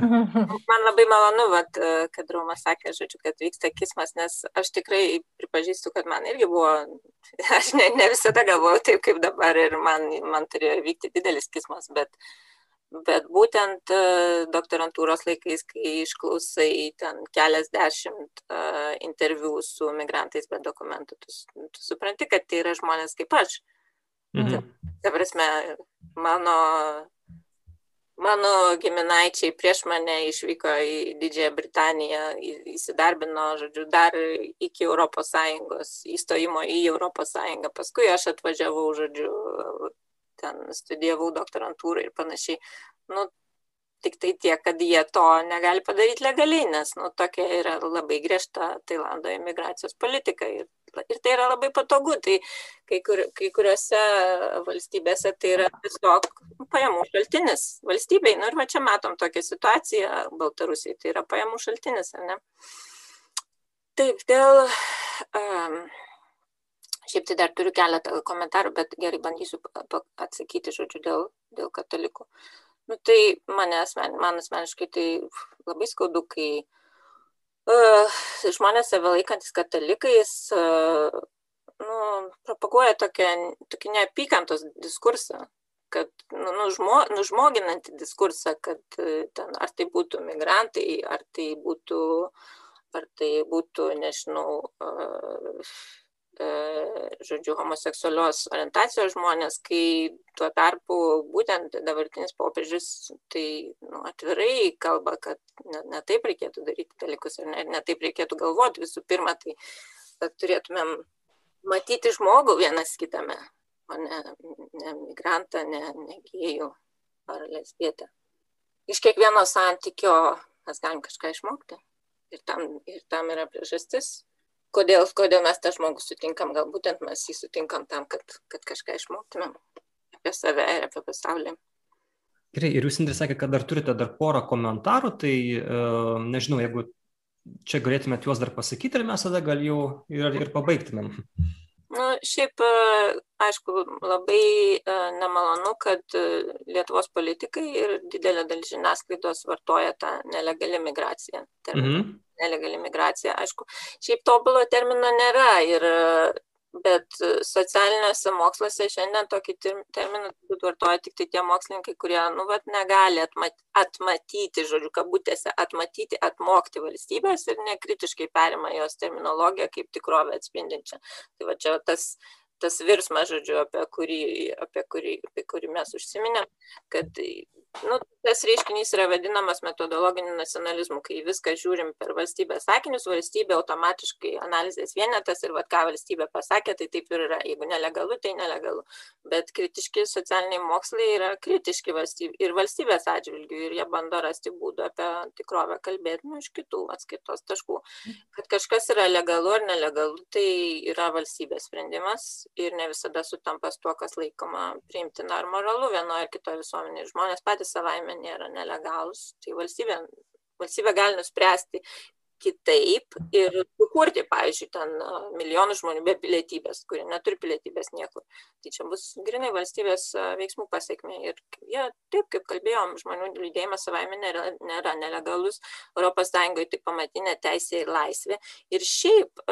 Speaker 3: Man labai malonu, vat, kad Romas sakė, žodžiu, kad vyksta kismas, nes aš tikrai pripažįstu, kad man irgi buvo, aš ne, ne visada galvojau taip kaip dabar ir man, man turėjo vykti didelis kismas, bet uh, bet būtent e, doktorantūros laikais, kai išklausai ten keliasdešimt uh, interviu su migrantais be dokumentų, tu, tu supranti, kad tai yra žmonės kaip aš. Mhm. Ta, prasme, mano, mano giminaičiai prieš mane išvyko į Didžiąją Britaniją, įsidarbino, žodžiu, dar iki ES, įstojimo į ES, paskui aš atvažiavau, žodžiu, ten studijavau doktorantūrą ir panašiai. Nu, tik tai tiek, kad jie to negali padaryti legaliai, nes nu, tokia yra labai griežta Tailando imigracijos politika. Ir, ir tai yra labai patogu. Tai kai, kur, kai kuriuose valstybėse tai yra tiesiog pajamų šaltinis valstybei. Nu, ir va čia matom tokią situaciją Baltarusijai. Tai yra pajamų šaltinis, ar ne? Taip, dėl. Um, Šiaip tai dar turiu keletą komentarų, bet gerai bandysiu atsakyti, žodžiu, dėl, dėl katalikų. Nu, tai mane asmen, man asmeniškai tai labai skaudu, kai uh, žmonės save laikantis katalikais uh, nu, propaguoja tokią, tokį neapykantos diskursą, kad nu, nužmo, nužmoginantį diskursą, kad ten, ar tai būtų migrantai, ar tai būtų, ar tai būtų nežinau, uh, žodžiu, homoseksualios orientacijos žmonės, kai tuo tarpu būtent dabartinis popiežius tai nu, atvirai kalba, kad ne, ne taip reikėtų daryti dalykus ir ne, ne taip reikėtų galvoti. Visų pirma, tai turėtumėm matyti žmogų vienas kitame, o ne, ne migrantą, ne, ne gėjų ar lesbietę. Iš kiekvieno santykio mes galim kažką išmokti. Ir tam, ir tam yra priežastis kodėl, kodėl mes tą žmogų sutinkam, gal būtent mes jį sutinkam tam, kad, kad kažką išmoktumėm apie save ir apie pasaulį.
Speaker 1: Gerai, ir jūs, Indrė, sakė, kad dar turite dar porą komentarų, tai uh, nežinau, jeigu čia galėtumėt juos dar pasakyti ir mes tada gal jau ir, ir pabaigtumėm.
Speaker 3: Nu, šiaip, e, aišku, labai e, nemalonu, kad Lietuvos politikai ir didelė dalis žiniasklaidos vartoja tą nelegali migraciją. Mhm nelegali migracija, aišku, šiaip tobulo termino nėra, ir, bet socialiniuose moksluose šiandien tokį terminą vartoja tik tai tie mokslininkai, kurie, nu, vat, negali atmat, atmatyti, žodžiu, kabutėse, atmatyti, atmokti valstybės ir nekritiškai perima jos terminologiją kaip tikrovę atspindinčią. Tai va čia tas tas virsmas, žodžiu, apie kurį, apie kurį, apie kurį mes užsiminėm, kad nu, tas reiškinys yra vadinamas metodologiniu nacionalizmu, kai viską žiūrim per valstybės sakinius, valstybė automatiškai analizės vienetas ir vad ką valstybė pasakė, tai taip ir yra. Jeigu nelegalu, tai nelegalu. Bet kritiški socialiniai mokslai yra kritiški valstybė, ir valstybės atžvilgių ir jie bando rasti būdų apie tikrovę kalbėti nu, iš kitų atskaitos taškų. Kad kažkas yra legalu ar nelegalu, tai yra valstybės sprendimas ir ne visada sutampa su tuo, kas laikoma priimtina ar moralu vienoje ar kitoje visuomenėje. Žmonės patys savaime nėra nelegalūs, tai valstybė, valstybė gali nuspręsti kitaip ir sukurti, pavyzdžiui, ten milijonų žmonių be pilietybės, kurie neturi pilietybės niekur. Tai čia bus grinai valstybės veiksmų pasiekmė. Ir jie, taip kaip kalbėjom, žmonių judėjimas savaime nėra, nėra nelegalus, ES tai pamatinė teisė ir laisvė. Ir šiaip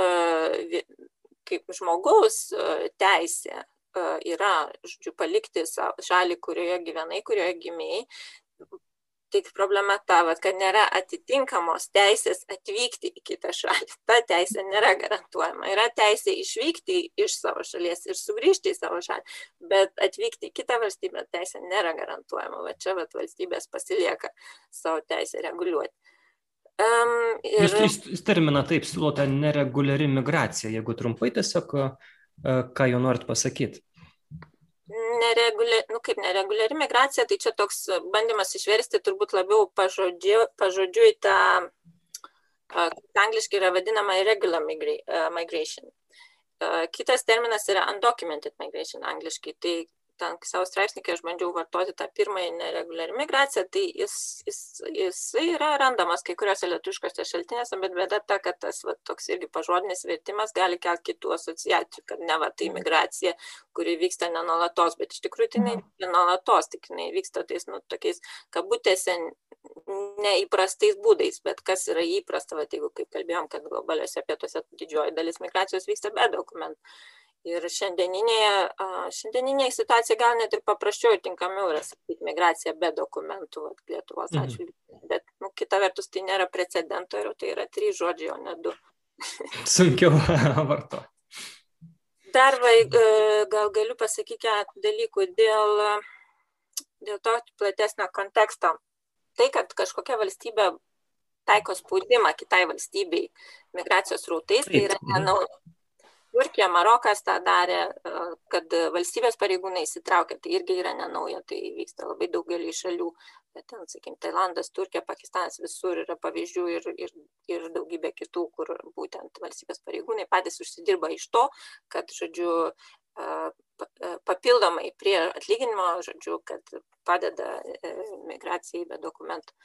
Speaker 3: kaip žmogaus teisė yra, žodžiu, palikti šalį, kurioje gyvenai, kurioje gimiai. Tik problema ta, kad nėra atitinkamos teisės atvykti į kitą šalį. Ta teisė nėra garantuojama. Yra teisė išvykti iš savo šalies ir sugrįžti į savo šalį, bet atvykti į kitą valstybę teisė nėra garantuojama. Va čia vat, valstybės pasilieka savo teisę reguliuoti.
Speaker 1: Um, ir... Jūs, jūs terminą taip siūlote nereguliari migracija, jeigu trumpai tiesiog, ką jau norit pasakyti
Speaker 3: neregulia, nu kaip nereguliari migracija, tai čia toks bandymas išversti turbūt labiau pažodžiu, pažodžiu į tą, angliškai yra vadinama irregular migration. Kitas terminas yra undocumented migration angliškai, tai ten savo straipsnį, kai aš bandžiau vartoti tą pirmąjį nereguliarį migraciją, tai jis, jis, jis yra randamas kai kuriuose lietuškose šaltinėse, bet bėda ta, kad tas va, toks irgi pažodinis vertimas gali kelti kitų asociacijų, kad ne va tai migracija, kuri vyksta nenolatos, bet iš tikrųjų tai mhm. nenolatos, tik jinai vyksta tais, nu, tokiais kabutėse neįprastais būdais, bet kas yra įprasta, va, jeigu kaip kalbėjom, kad globaliuose pietuose didžioji dalis migracijos vyksta be dokumentų. Ir šiandieninėje, šiandieninėje situacija gal net ir paprasčiau ir tinkamiau yra sakyti migracija be dokumentų vat, Lietuvos mhm. atžvilgių. Mhm. Bet nu, kita vertus tai nėra precedento ir tai yra trys žodžiai, o ne du.
Speaker 1: Sunkiau vartoti.
Speaker 3: Dar va, gal galiu pasakyti keletą dalykų dėl, dėl to platesnio konteksto. Tai, kad kažkokia valstybė taiko spaudimą kitai valstybei migracijos rautais, tai yra nenauja Turkija, Marokas tą darė, e, kad valstybės pareigūnai įsitraukia, tai irgi yra nenauja, tai vyksta labai daugelį šalių, bet ten, sakykim, Tailandas, Turkija, Pakistanas, visur yra pavyzdžių ir, ir, ir daugybė kitų, kur būtent valstybės pareigūnai patys užsidirba iš to, kad, žodžiu, e, e, papildomai prie atlyginimo, žodžiu, kad padeda migracijai be dokumentų.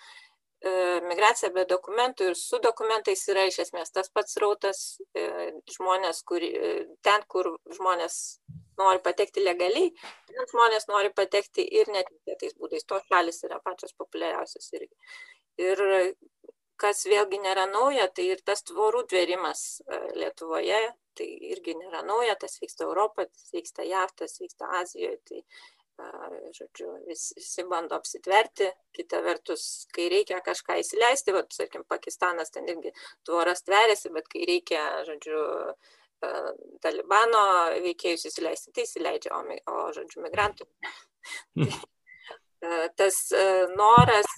Speaker 3: Migracija be dokumentų ir su dokumentais yra iš esmės tas pats rautas žmonės, kur, ten, kur žmonės nori patekti legaliai, ten žmonės nori patekti ir netikėtais būdais. Tos šalis yra pačios populiariausios irgi. Ir kas vėlgi nėra nauja, tai ir tas tvorų tvėrimas Lietuvoje, tai irgi nėra nauja, tas vyksta Europoje, tas vyksta JAV, tas vyksta Azijoje. Tai, žodžiu, vis, visi bando apsitverti, kita vertus, kai reikia kažką įsileisti, va, tarkim, Pakistanas ten irgi tvoras tveriasi, bet kai reikia, žodžiu, Talibano veikėjus įsileisti, tai įsileidžia, o, o žodžiu, migrantų. Tas noras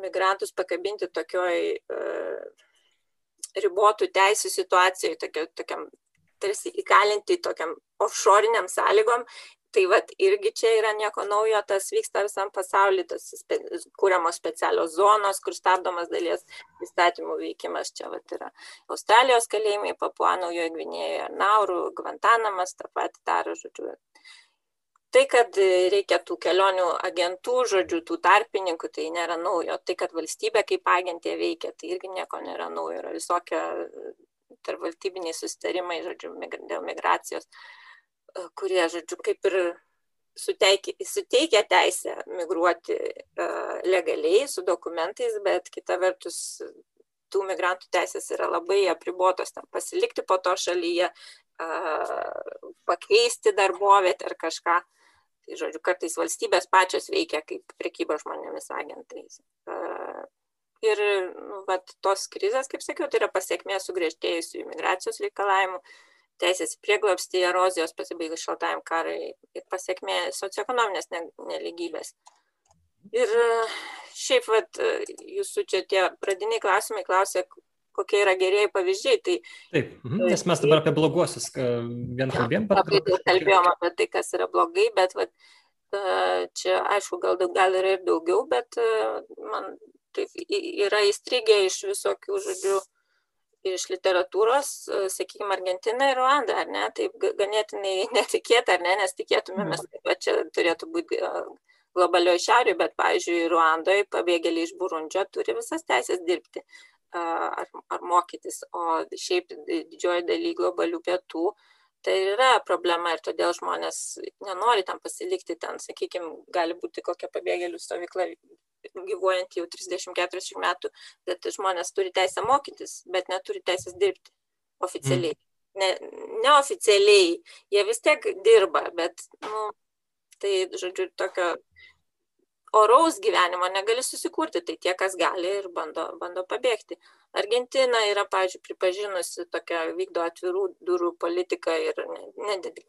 Speaker 3: migrantus pakabinti tokioj ribotų teisų situacijoje, tokia, tokiam, tarsi įkalinti tokiam offshoriniam sąlygom, tai vat irgi čia yra nieko naujo, tas vyksta visam pasauliu, tas spe, kūriamos specialios zonos, kur stabdomas dalies įstatymų veikimas. Čia vat yra Australijos kalėjimai, Papua Naujojo Gvinėjoje, Naurų, Gvantanamas, tą patį daro, žodžiu. Tai, kad reikia tų kelionių agentų, žodžiu, tų tarpininkų, tai nėra naujo. Tai, kad valstybė kaip agentė veikia, tai irgi nieko nėra naujo. Yra visokie tarp valstybiniai sustarimai, žodžiu, dėl migracijos. Kurie, žodžiu, kaip ir suteikia, suteikia teisę migruoti uh, legaliai su dokumentais, bet kita vertus tų migrantų teisės yra labai apribotos, tam pasilikti po to šalyje, uh, pakeisti darbovietę ar kažką. Tai, žodžiu, kartais valstybės pačios veikia kaip prekyba žmonėmis agentais. Uh, ir nu, vat, tos krizės, kaip sakiau, tai yra pasiekmė sugriežtėjusių imigracijos reikalavimų. Teisės prieglobstį, erozijos pasibaigus šaltajam karai ir pasiekmė socioekonominės neligybės. Ir šiaip, vat, jūsų čia tie pradiniai klausimai klausė, kokie yra gerieji pavyzdžiai. Tai,
Speaker 1: Taip, mhm. nes mes dabar apie bloguosius vien kalbėjom.
Speaker 3: Labai daug kalbėjom apie tai, kas yra blogai, bet vat, čia aišku, gal, gal yra ir daugiau, bet man taip yra įstrigę iš visokių, žodžiu, iš literatūros, sakykime, Argentina ir Ruanda, ar ne, taip ganėtinai netikėta, ar ne, nes tikėtumėmės, mhm. kad čia turėtų būti globalioje šiaurėje, bet, pavyzdžiui, Ruandoje pabėgėliai iš Burundžio turi visas teisės dirbti ar, ar mokytis, o šiaip didžioji daly globalių pietų tai yra problema ir todėl žmonės nenori tam pasilikti, ten, sakykime, gali būti kokia pabėgėlių stovykla gyvuojant jau 30-40 metų, bet žmonės turi teisę mokytis, bet neturi teisės dirbti oficialiai. Mm. Ne, neoficialiai, jie vis tiek dirba, bet, nu, tai, žodžiu, tokio oraus gyvenimo negali susikurti, tai tie, kas gali ir bando, bando pabėgti. Argentina yra, pavyzdžiui, pripažinusi tokią vykdo atvirų durų politiką ir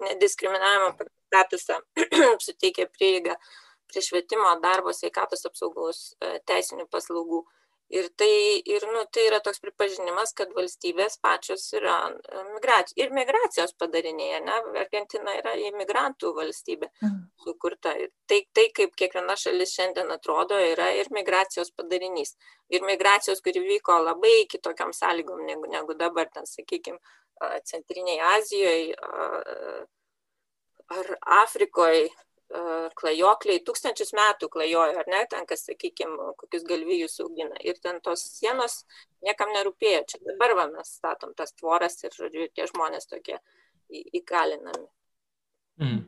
Speaker 3: nediskriminavimo statusą suteikia prieigą prie švietimo, darbo, sveikatos apsaugos, e, teisinių paslaugų. Ir tai, ir, nu, tai yra toks pripažinimas, kad valstybės pačios yra e, migracijos, ir migracijos padariniai, ne? Argentina yra imigrantų valstybė mhm. sukurta. Tai, tai, kaip kiekviena šalis šiandien atrodo, yra ir migracijos padarinys. Ir migracijos, kuri vyko labai kitokiam sąlygom negu, negu dabar, ten, sakykime, Centriniai Azijoje ar Afrikoje klajokliai tūkstančius metų klajojo, ar ne, ten, kas, sakykime, kokius galvijus augina. Ir ten tos sienos niekam nerūpėjo. Čia dabar va, mes statom tas tvoras ir, žodžiu, tie žmonės tokie įkalinami.
Speaker 1: Mm.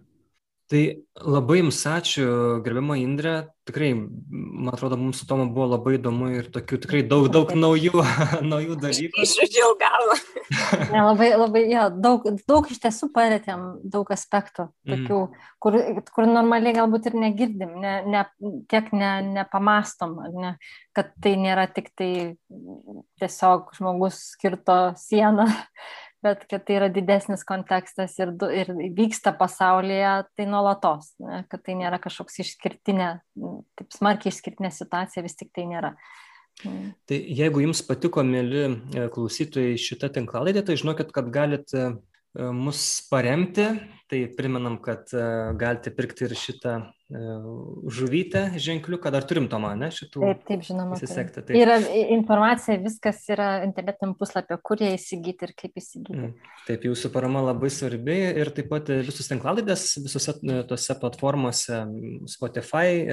Speaker 1: Tai labai jums ačiū, gerbima Indrė. Tikrai, man atrodo, mums su Tomu buvo labai įdomu ir tokių tikrai daug, daug naujų, naujų dalykų.
Speaker 3: Išžudžiau galvą.
Speaker 2: ne, labai, labai, jo, daug, daug iš tiesų palėtėm, daug aspektų, tokių, mm. kur, kur normaliai galbūt ir negirdim, ne, ne, tiek ne, nepamastom, ne, kad tai nėra tik tai tiesiog žmogus skirto sieną bet kad tai yra didesnis kontekstas ir, ir vyksta pasaulyje, tai nuolatos, ne, kad tai nėra kažkoks išskirtinė, taip smarkiai išskirtinė situacija, vis tik tai nėra.
Speaker 1: Mm. Tai jeigu jums patiko, mėly e, klausytojai, šitą tinklalaidė, tai žinokit, kad galite mus paremti, tai primenam, kad galite pirkti ir šitą žuvytę ženkliuką, dar turim tomą, ne, šitų.
Speaker 2: Taip, taip, žinoma.
Speaker 1: Įsisekti.
Speaker 2: Taip. Yra informacija, viskas yra internetiniam puslapio, kur ją įsigyti ir kaip įsigyti. Mm.
Speaker 1: Taip, jūsų parama labai svarbi ir taip pat visus tinklalaidės visose tose platformose, Spotify,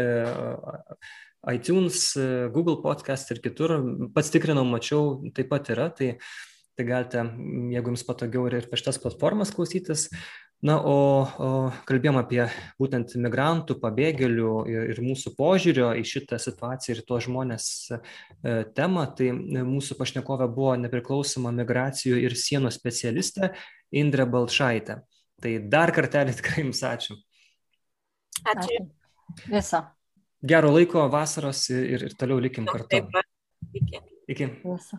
Speaker 1: iTunes, Google podcast ir kitur. Pats tikrinau, mačiau, taip pat yra. Tai, tai galite, jeigu jums patogiau ir per šitas platformas klausytis. Na, o, o kalbėjom apie būtent migrantų, pabėgėlių ir, ir mūsų požiūrio į šitą situaciją ir tuos žmonės e, temą. Tai mūsų pašnekovė buvo nepriklausoma migracijų ir sienų specialistė Indrė Balšaitė. Tai dar kartelį tikrai jums ačiū.
Speaker 3: Ačiū.
Speaker 2: Viso
Speaker 1: gero laiko vasaros ir, ir toliau likim kartu.
Speaker 3: Taip, iki.
Speaker 1: Iki.
Speaker 2: Viso.